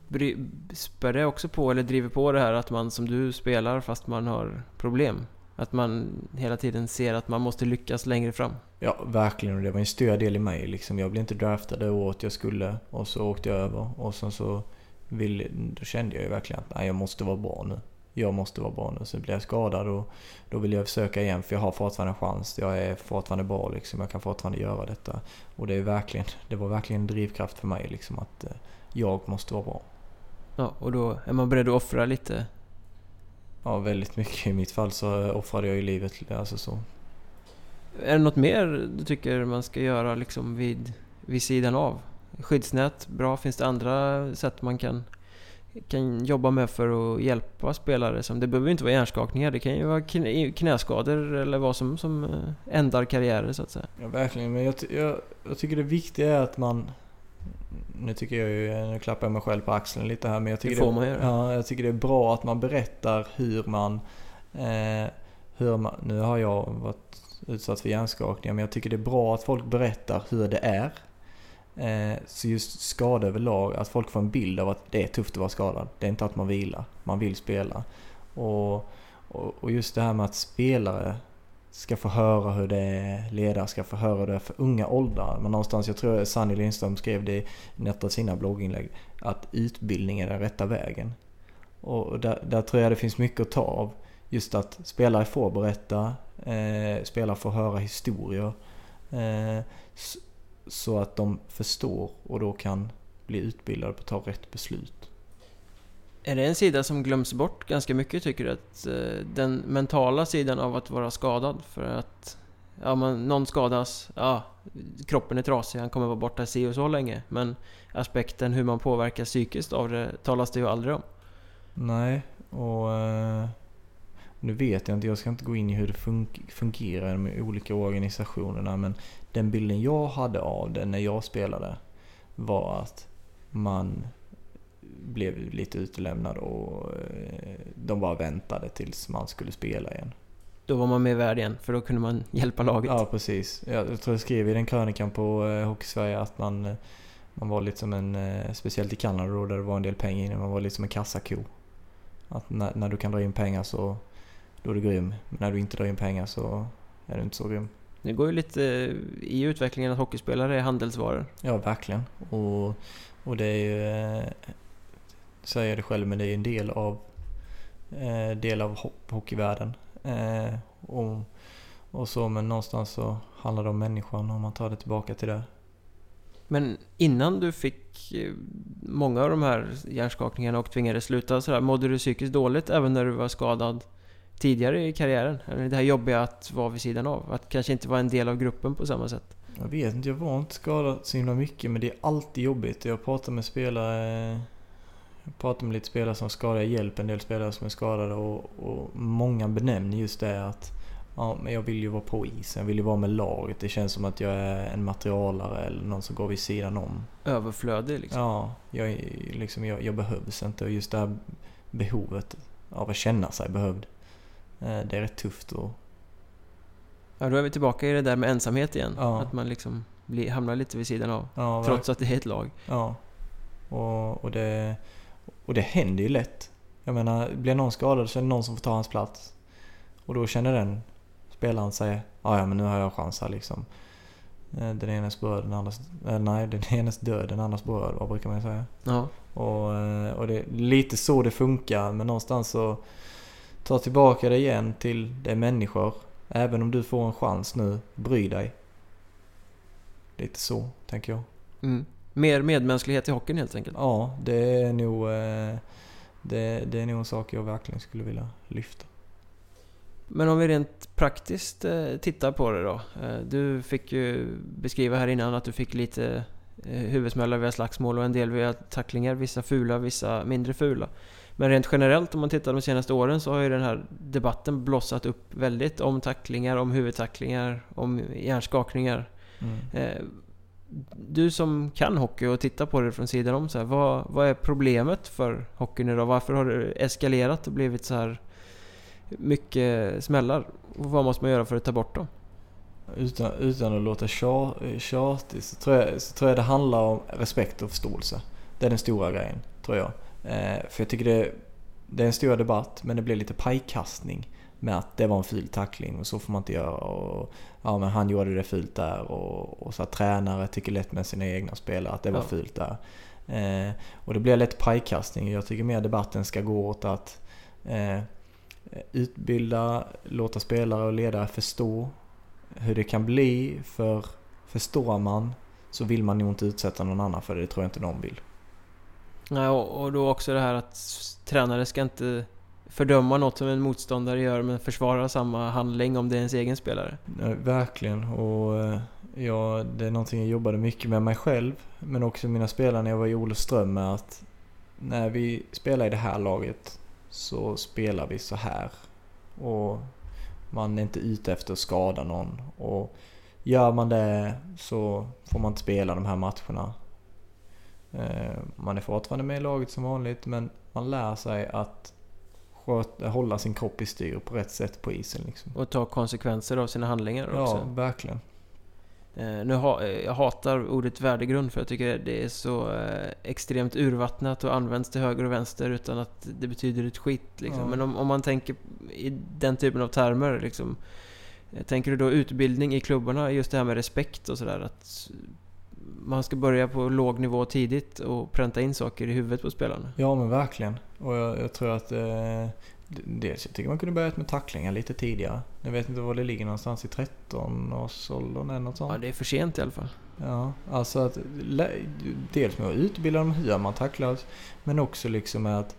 Bry, spär det också på, eller driver på det här att man som du spelar fast man har problem? Att man hela tiden ser att man måste lyckas längre fram? Ja, verkligen. Och det var en stor del i mig. Liksom. Jag blev inte draftad det året jag skulle och så åkte jag över. Och sen så vill, då kände jag ju verkligen att nej, jag måste vara bra nu. Jag måste vara bra nu. Så blev jag skadad och då vill jag försöka igen för jag har fortfarande chans. Jag är fortfarande bra liksom. Jag kan fortfarande göra detta. Och det, är verkligen, det var verkligen en drivkraft för mig liksom att eh, jag måste vara bra. Ja, och då är man beredd att offra lite. Ja, väldigt mycket. I mitt fall så offrade jag ju livet. Alltså så. Är det något mer du tycker man ska göra liksom vid, vid sidan av? Skyddsnät, bra. Finns det andra sätt man kan, kan jobba med för att hjälpa spelare? Som, det behöver ju inte vara hjärnskakningar, det kan ju vara knä, knäskador eller vad som, som eh, ändar karriärer så att säga. Ja, verkligen. Men jag, jag, jag tycker det viktiga är att man... Nu tycker jag ju, nu klappar jag mig själv på axeln lite här men jag tycker Det får man göra. Ja, jag tycker det är bra att man berättar hur man... Eh, hur man nu har jag varit utsatt för hjärnskakningar men jag tycker det är bra att folk berättar hur det är. Eh, så just skada överlag, att folk får en bild av att det är tufft att vara skadad. Det är inte att man vilar, man vill spela. Och, och, och just det här med att spelare ska få höra hur det är, ledare ska få höra det för unga åldrar. Men någonstans, jag tror Sanny Lindström skrev det i ett av sina blogginlägg, att utbildning är den rätta vägen. Och där, där tror jag det finns mycket att ta av. Just att spelare får berätta, eh, spelare får höra historier. Eh, så att de förstår och då kan bli utbildade på att ta rätt beslut. Är det en sida som glöms bort ganska mycket tycker du? Att eh, den mentala sidan av att vara skadad för att ja, man, någon skadas, ja, kroppen är trasig, han kommer vara borta si och så länge. Men aspekten hur man påverkas psykiskt av det talas det ju aldrig om. Nej, och eh, nu vet jag inte, jag ska inte gå in i hur det fun- fungerar med olika organisationerna men den bilden jag hade av det när jag spelade var att man blev lite utelämnad och eh, de bara väntade tills man skulle spela igen. Då var man med värd igen, för då kunde man hjälpa laget. Ja, precis. Jag, tror jag skrev i den krönikan på eh, Hockeysverige att man, eh, man var lite som en, speciellt i Kanada då där det var en del pengar inne, man var lite som en kassako. Att när, när du kan dra in pengar så då är du grym. Men när du inte drar in pengar så är du inte så grym. Det går ju lite eh, i utvecklingen att hockeyspelare är handelsvaror. Ja, verkligen. Och, och det är ju, eh, säger jag det själv, men det är en del av, eh, del av ho- hockeyvärlden. Och, och så, men någonstans så handlar det om människan om man tar det tillbaka till det. Men innan du fick många av de här hjärnskakningarna och tvingades sluta så där, mådde du psykiskt dåligt även när du var skadad tidigare i karriären? Eller det här jobbiga att vara vid sidan av? Att kanske inte vara en del av gruppen på samma sätt? Jag vet inte, jag var inte skadad så himla mycket men det är alltid jobbigt. Jag pratar med spelare jag pratar med lite spelare som jag hjälper en del spelare som är skadade och, och många benämner just det att ja, men jag vill ju vara på isen, jag vill ju vara med laget. Det känns som att jag är en materialare eller någon som går vid sidan om. Överflödig liksom? Ja, jag, liksom, jag, jag behövs inte och just det här behovet av att känna sig behövd. Eh, det är rätt tufft och... Ja, då är vi tillbaka i det där med ensamhet igen. Ja. Att man liksom blir, hamnar lite vid sidan av. Ja, Trots att det är ett lag. Ja. Och, och, det, och det händer ju lätt. Jag menar, blir någon skadad så är det någon som får ta hans plats. Och då känner den spelaren sig, ja ja men nu har jag chans här liksom. Eh, Den enes bröd, den andras... eh, Nej, den enes död, den andras bröd, vad brukar man säga? Ja. Och, och det är lite så det funkar, men någonstans så ta tillbaka det igen till det är människor. Även om du får en chans nu, bry dig. Lite så, tänker jag. Mm. Mer medmänsklighet i hockeyn helt enkelt. Ja, det är nog, eh, det, det är nog en sak jag verkligen skulle vilja lyfta. Men om vi rent praktiskt eh, tittar på det då. Eh, du fick ju beskriva här innan att du fick lite huvudsmällar via slagsmål och en del via tacklingar. Vissa fula, vissa mindre fula. Men rent generellt om man tittar de senaste åren så har ju den här debatten blossat upp väldigt om tacklingar, om huvudtacklingar, om hjärnskakningar. Mm. Eh, du som kan hockey och tittar på det från sidan om, så här, vad, vad är problemet för hockeyn idag? Varför har det eskalerat och blivit så här mycket smällar? Och vad måste man göra för att ta bort dem? Utan, utan att låta tja- tjatig så tror, jag, så tror jag det handlar om respekt och förståelse. Det är den stora grejen, tror jag. Eh, för jag tycker det, det är en stor debatt, men det blir lite pajkastning med att det var en ful tackling och så får man inte göra. Och, ja, men han gjorde det fult där och, och så att tränare tycker lätt med sina egna spelare att det var Ja. fult där. Eh, och det blir lätt pajkastning. Jag tycker mer debatten ska gå åt att eh, utbilda, låta spelare och ledare förstå hur det kan bli. För förstår man så vill man nog inte utsätta någon annan för det. Det tror jag inte någon vill. Nej, och, och då också det här att tränare ska inte fördöma något som en motståndare gör men försvara samma handling om det är ens egen spelare. Ja, verkligen. Och eh, ja, det är någonting jag jobbade mycket med mig själv. Men också mina spelare när jag var i Olofström med att när vi spelar i det här laget så spelar vi så här. Och man är inte ute efter att skada någon. Och gör man det så får man inte spela de här matcherna. Eh, Man är fortfarande med i laget som vanligt men man lär sig att sköta, hålla sin kropp i styr på rätt sätt på isen. Liksom. Och ta konsekvenser av sina handlingar Ja, också. verkligen. Eh, nu ha, eh, jag hatar ordet värdegrund för jag tycker det är så extremt urvattnat och används till höger och vänster utan att det betyder ett skit. Liksom. Ja. Men om, om man tänker i den typen av termer, liksom, tänker du då utbildning i klubbarna, just det här med respekt och sådär? Att man ska börja på låg nivå tidigt och pränta in saker i huvudet på spelarna? Ja men verkligen. Och jag, jag tror att eh, dels jag tycker man kunde börjat med tacklingar lite tidigare. Jag vet inte var det ligger någonstans i 13-årsåldern eller något sånt. Ja, det är för sent i alla fall. Ja, alltså att dels med att utbilda dem hur man tacklas. Men också liksom att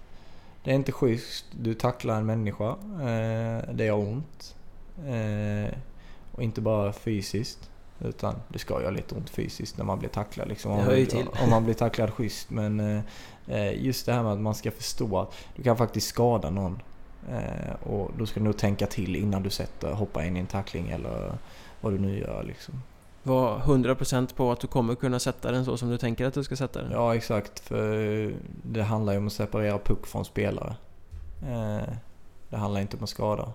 det är inte schysst. Du tacklar en människa. Eh, det gör ont. Eh, och inte bara fysiskt. Utan det ska göra lite ont fysiskt när man blir tacklad. Liksom. Om, till. om man blir tacklad schysst. Men eh, eh, just det här med att man ska förstå att du kan faktiskt skada någon. Eh, och då ska du nog tänka till innan du sätter, hoppar in i en tackling eller vad du nu gör. Liksom. Var 100% på att du kommer kunna sätta den så som du tänker att du ska sätta den. Ja, exakt. För det handlar ju om att separera puck från spelare. Eh, det handlar inte om att skada.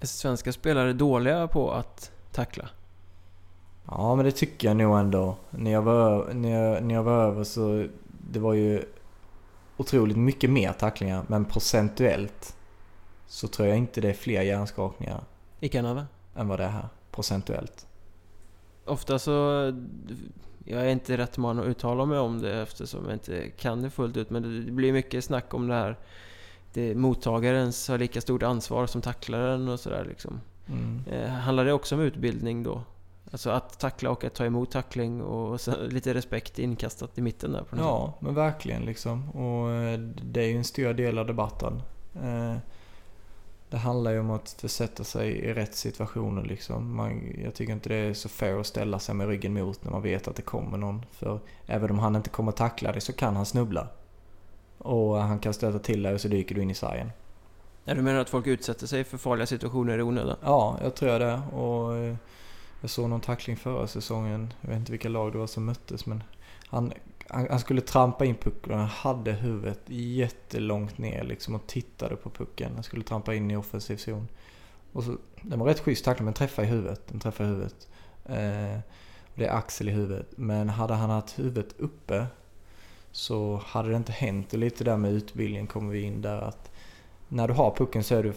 Är svenska spelare dåliga på att tackla? Ja, men det tycker jag nog ändå. När jag var, när jag, när jag var över så det var ju otroligt mycket mer tacklingar. Men procentuellt så tror jag inte det är fler hjärnskakningar I Kanada? än vad det är här. Procentuellt. Ofta så... Jag är inte rätt man att uttala mig om det eftersom jag inte kan det fullt ut. Men det blir mycket snack om det här. Det, mottagarens har lika stort ansvar som tacklaren och sådär liksom. Mm. Eh, handlar det också om utbildning då? Alltså att tackla och att ta emot tackling och lite respekt inkastat i mitten där. På ja, sätt. men verkligen liksom. Och eh, det är ju en stor del av debatten. Eh, det handlar ju om att försätta sig i rätt situationer liksom. Man, jag tycker inte det är så fair att ställa sig med ryggen mot när man vet att det kommer någon. För även om han inte kommer tackla dig så kan han snubbla. Och han kan stöta till dig och så dyker du in i sargen. Ja, du menar att folk utsätter sig för farliga situationer i onödan? Ja, jag tror det. Och eh, jag såg någon tackling förra säsongen. Jag vet inte vilka lag det var som möttes men han, han, han skulle trampa in pucken och han hade huvudet jättelångt ner liksom och tittade på pucken. Han skulle trampa in i offensiv zon. Och så, den var rätt schysst tackling men träffade i huvudet. Den träffade i huvudet. Eh, det är axel i huvudet. Men hade han haft huvudet uppe så hade det inte hänt. Och lite där med utbildningen kommer vi in där att när du har pucken så är du,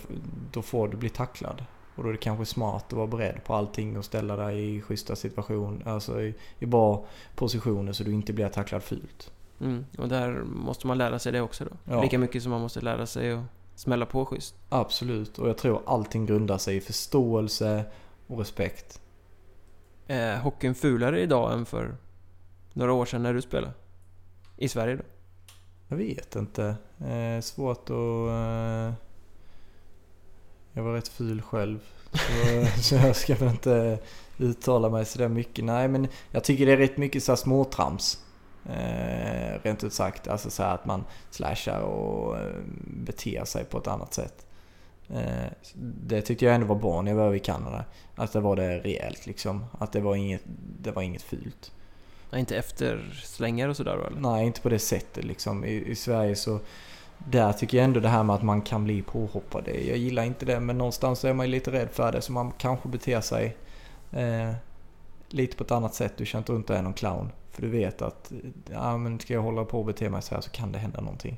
då får du bli tacklad. Och då är det kanske smart att vara beredd på allting och ställa dig i schyssta situationer, alltså i, i bra positioner så du inte blir tacklad fult. Mm, och där måste man lära sig det också då? Ja. Lika mycket som man måste lära sig att smälla på schysst? Absolut, och jag tror allting grundar sig i förståelse och respekt. Är hockeyn fulare idag än för några år sedan när du spelade? I Sverige då? Jag vet inte. Eh, svårt att... Eh, jag var rätt ful själv. Så, så, jag ska väl inte uttala mig sådär mycket. Nej men jag tycker det är rätt mycket så småtrams. Eh, rent ut sagt. Alltså så att man slashar och eh, beter sig på ett annat sätt. Eh, det tyckte jag ändå var bra när jag var i Kanada. Att det var det rejält liksom. Att det var inget, det var inget fult. Nej, inte efter slängar och sådär eller? Nej, inte på det sättet liksom. I, I, Sverige så... Där tycker jag ändå det här med att man kan bli påhoppad. Eh, jag gillar inte det men någonstans är man ju lite rädd för det så man kanske beter sig eh, lite på ett annat sätt. Du känner inte runt och är någon clown. För du vet att eh, ja, men ska jag hålla på och bete mig så här så kan det hända någonting.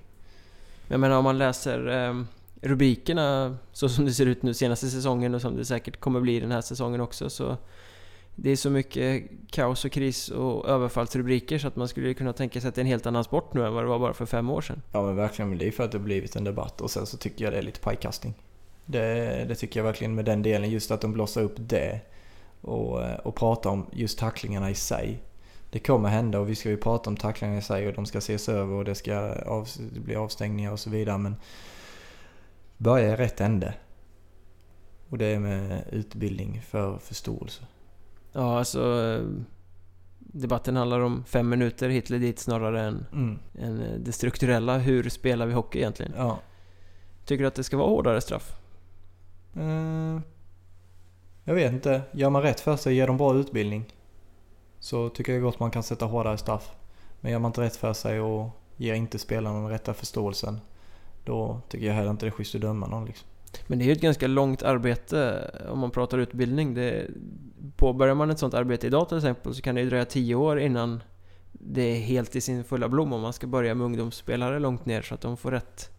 Jag menar om man läser eh, rubrikerna så som det ser ut nu senaste säsongen och som det säkert kommer bli den här säsongen också så det är så mycket kaos och kris och överfallsrubriker så att man skulle kunna tänka sig att det är en helt annan sport nu än vad det var bara för fem år sedan. Ja men verkligen, det är för att det har blivit en debatt och sen så tycker jag det är lite pajkastning. Det, det tycker jag verkligen med den delen, just att de blossar upp det och, och pratar om just tacklingarna i sig. Det kommer hända och vi ska ju prata om tacklingarna i sig och de ska ses över och det ska av, det bli avstängningar och så vidare men börja i rätt ände. Och det är med utbildning för förståelse. Ja, alltså... Eh, debatten handlar om fem minuter hit eller dit snarare än, mm. än eh, det strukturella. Hur spelar vi hockey egentligen? Ja. Tycker du att det ska vara hårdare straff? Uh, jag vet inte. Gör man rätt för sig, ger dem bra utbildning. Så tycker jag gott man kan sätta hårdare straff. Men gör man inte rätt för sig och ger inte spelarna den rätta förståelsen. Då tycker jag heller inte det är schysst att döma någon liksom. Men det är ju ett ganska långt arbete eh, om man pratar utbildning. Det, påbörjar man ett sånt arbete idag till exempel så kan det ju dröja tio år innan det är helt i sin fulla blom om man ska börja med ungdomsspelare långt ner så att de får rätt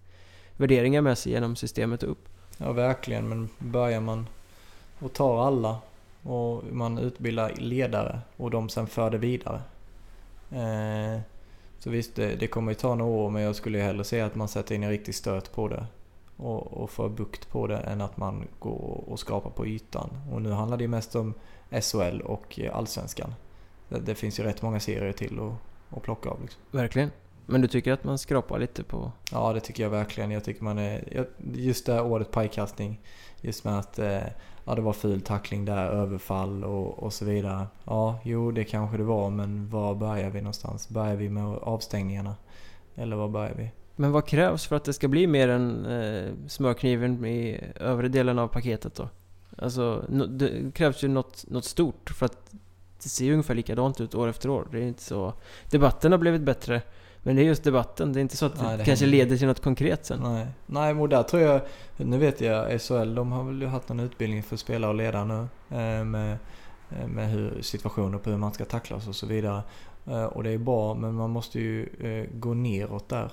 värderingar med sig genom systemet upp. Ja, verkligen. Men börjar man och tar alla och man utbildar ledare och de sen för det vidare. Eh, så visst, det, det kommer ju ta några år men jag skulle ju hellre se att man sätter in en riktig stöt på det och, och få bukt på det än att man går och skrapar på ytan. Och nu handlar det mest om SHL och Allsvenskan. Det, det finns ju rätt många serier till att, att plocka av. Liksom. Verkligen. Men du tycker att man skrapar lite på... Ja, det tycker jag verkligen. Jag tycker man är... Just det här året pajkastning. Just med att eh, ja, det var ful tackling där, överfall och, och så vidare. Ja, jo det kanske det var, men var börjar vi någonstans? Börjar vi med avstängningarna? Eller var börjar vi? Men vad krävs för att det ska bli mer än eh, smörkniven i övre delen av paketet då? Alltså, no, det krävs ju något, något stort för att det ser ju ungefär likadant ut år efter år. Det är inte så... Debatten har blivit bättre. Men det är just debatten, det är inte så att Nej, det, det kanske leder till något konkret sen. Nej, Nej men där tror jag... Nu vet jag, SHL, de har väl haft någon utbildning för spelare och ledare nu. Eh, med, eh, med hur, situationer på hur man ska tacklas och så vidare. Eh, och det är bra, men man måste ju gå neråt där.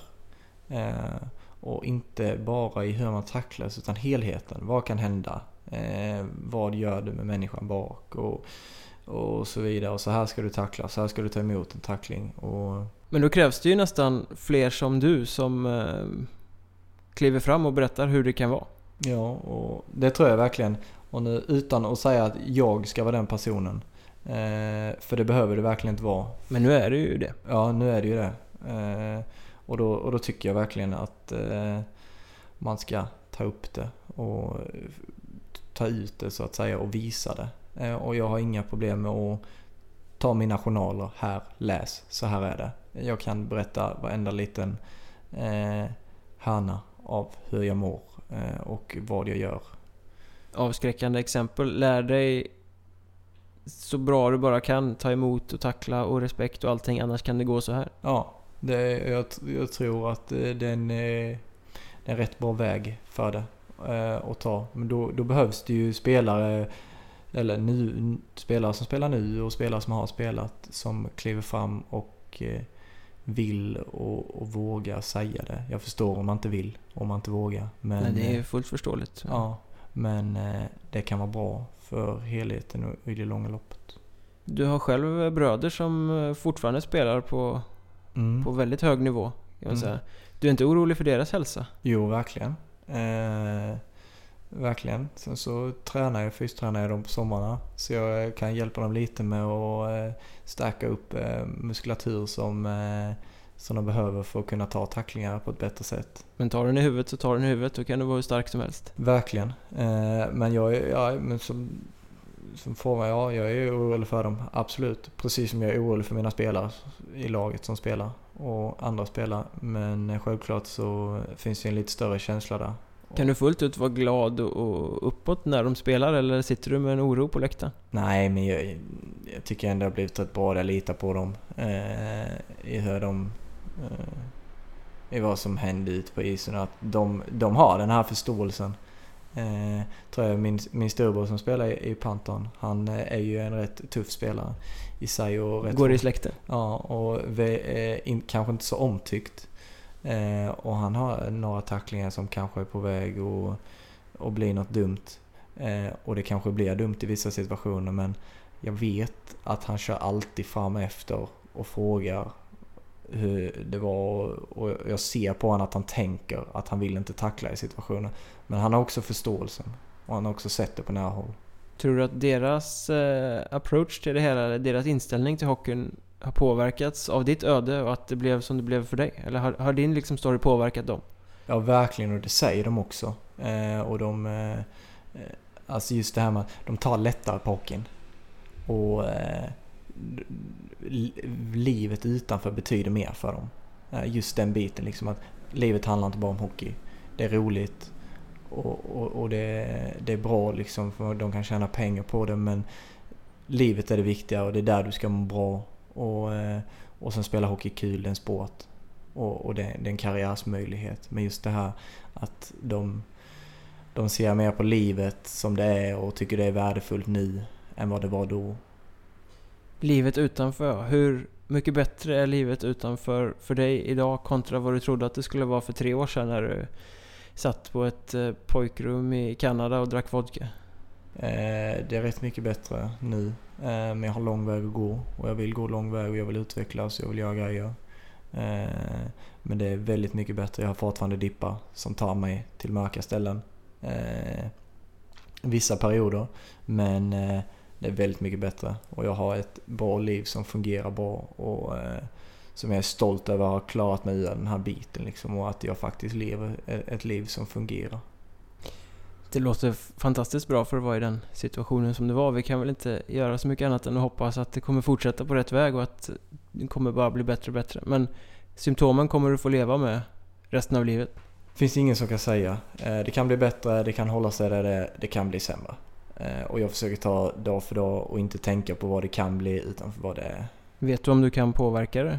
Eh, och inte bara i hur man tacklas utan helheten. Vad kan hända? Eh, vad gör du med människan bak? Och, och så vidare. Och så här ska du tackla, så här ska du ta emot en tackling. Och... Men då krävs det ju nästan fler som du som eh, kliver fram och berättar hur det kan vara. Ja, och det tror jag verkligen. Och nu utan att säga att jag ska vara den personen. Eh, för det behöver det verkligen inte vara. Men nu är det ju det. Ja, nu är det ju det. Eh, och, då, och då tycker jag verkligen att eh, man ska ta upp det och ta ut det så att säga och visa det. Eh, och jag har inga problem med att ta mina journaler. Här, läs. Så här är det. Jag kan berätta varenda liten eh, hörna av hur jag mår eh, och vad jag gör. Avskräckande exempel. Lär dig så bra du bara kan. Ta emot och tackla och respekt och allting. Annars kan det gå så här. Ja, det, jag, jag tror att det är en, det är en rätt bra väg för det eh, att ta. Men då, då behövs det ju spelare eller nu, spelare som spelar nu och spelare som har spelat som kliver fram och eh, vill och, och vågar säga det. Jag förstår om man inte vill, om man inte vågar. Men, Nej, det är eh, fullt förståeligt. Ja, men eh, det kan vara bra för helheten och i det långa loppet. Du har själv bröder som fortfarande spelar på, Mm. på väldigt hög nivå. Kan man Mm. säga. Du är inte orolig för deras hälsa? Jo, verkligen. Eh, verkligen. Sen så tränar jag, fystränar jag dem på sommarna. Så jag kan hjälpa dem lite med att eh, stärka upp eh, muskulatur som, eh, som de behöver för att kunna ta tacklingar på ett bättre sätt. Men tar den i huvudet så tar den i huvudet. Då kan du vara hur stark som helst. Verkligen. Eh, men jag, är- ja, men som, som fråga, ja, jag är orolig för dem. Absolut. Precis som jag är orolig för mina spelare i laget som spelar och andra spelare. Men eh, självklart så finns det en lite större känsla där. Kan du fullt ut vara glad och- och uppåt när de spelar eller sitter du med en oro på läktaren? Nej, men jag, jag tycker ändå det har blivit rätt bra. Jag litar på dem. Eh, I hur de... Eh, I vad som händer ute på isen. Att de, de har den här förståelsen. Eh, tror jag min, min storebror som spelar i, i Panton. Han eh, är ju en rätt tuff spelare i sig. Och rätt Går i släkten? Ja, och vi är in, kanske inte så omtyckt. Eh, och han har några tacklingar som kanske är på väg att att bli något dumt. Eh, och det kanske blir dumt i vissa situationer men jag vet att han kör alltid fram efter och frågar hur det var och jag ser på honom att han tänker att han vill inte tackla i situationen. Men han har också förståelsen och han har också sett det på nära håll. Tror du att deras eh, approach till det hela, deras inställning till hockeyn har påverkats av ditt öde och att det blev som det blev för dig? Eller har, har din liksom story påverkat dem? Ja, verkligen och det säger de också. Eh, och de... Eh, alltså just det här med att de tar lättare på hockeyn. Och eh, livet utanför betyder mer för dem. Eh, just den biten liksom att livet handlar inte bara om hockey. Det är roligt och, och, och det, det är bra liksom för de kan tjäna pengar på det men livet är det viktiga och det är där du ska må bra. Och, eh, och sen spela hockey kul, det är en sport. Och, och det, det är en karriärsmöjlighet. Men just det här att de, de ser mer på livet som det är och tycker det är värdefullt nu än vad det var då. Livet utanför, hur mycket bättre är livet utanför för dig idag kontra vad du trodde att det skulle vara för tre år sedan när du satt på ett eh, pojkrum i Kanada och drack vodka? Eh, det är rätt mycket bättre nu. Eh, men jag har lång väg att gå och jag vill gå lång väg och jag vill utvecklas och jag vill göra grejer. Eh, men det är väldigt mycket bättre. Jag har fortfarande dippar som tar mig till mörka ställen. Eh, vissa perioder. Men eh, det är väldigt mycket bättre. Och jag har ett bra liv som fungerar bra och eh, som jag är stolt över att ha klarat mig ur den här biten liksom. Och att jag faktiskt lever ett liv som fungerar. Det låter fantastiskt bra för att vara i den situationen som det var. Vi kan väl inte göra så mycket annat än att hoppas att det kommer fortsätta på rätt väg och att det kommer bara bli bättre och bättre. Men symptomen kommer du få leva med resten av livet. finns ingen som kan säga. Eh, Det kan bli bättre, det kan hålla sig där det är, det kan bli sämre. Eh, Och jag försöker ta dag för dag och inte tänka på vad det kan bli utan för vad det är. Vet du om du kan påverka det?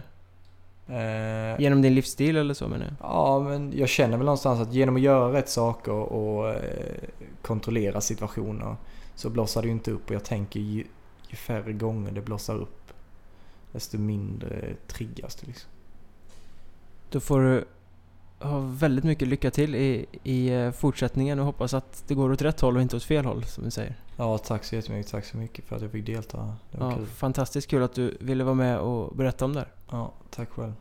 Eh, Genom din livsstil eller så menar jag? Ja, men jag känner väl någonstans att genom att göra rätt saker och eh, kontrollera situationer så blossar det ju inte upp och jag tänker ju, ju färre gånger det blossar upp desto mindre triggas det liksom. Då får du ha väldigt mycket lycka till i, i eh, fortsättningen och hoppas att det går åt rätt håll och inte åt fel håll som vi säger. Ja, tack så jättemycket. Tack så mycket för att jag fick delta. Det var Ja, kul. fantastiskt kul att du ville vara med och berätta om det här. Ja, tack själv.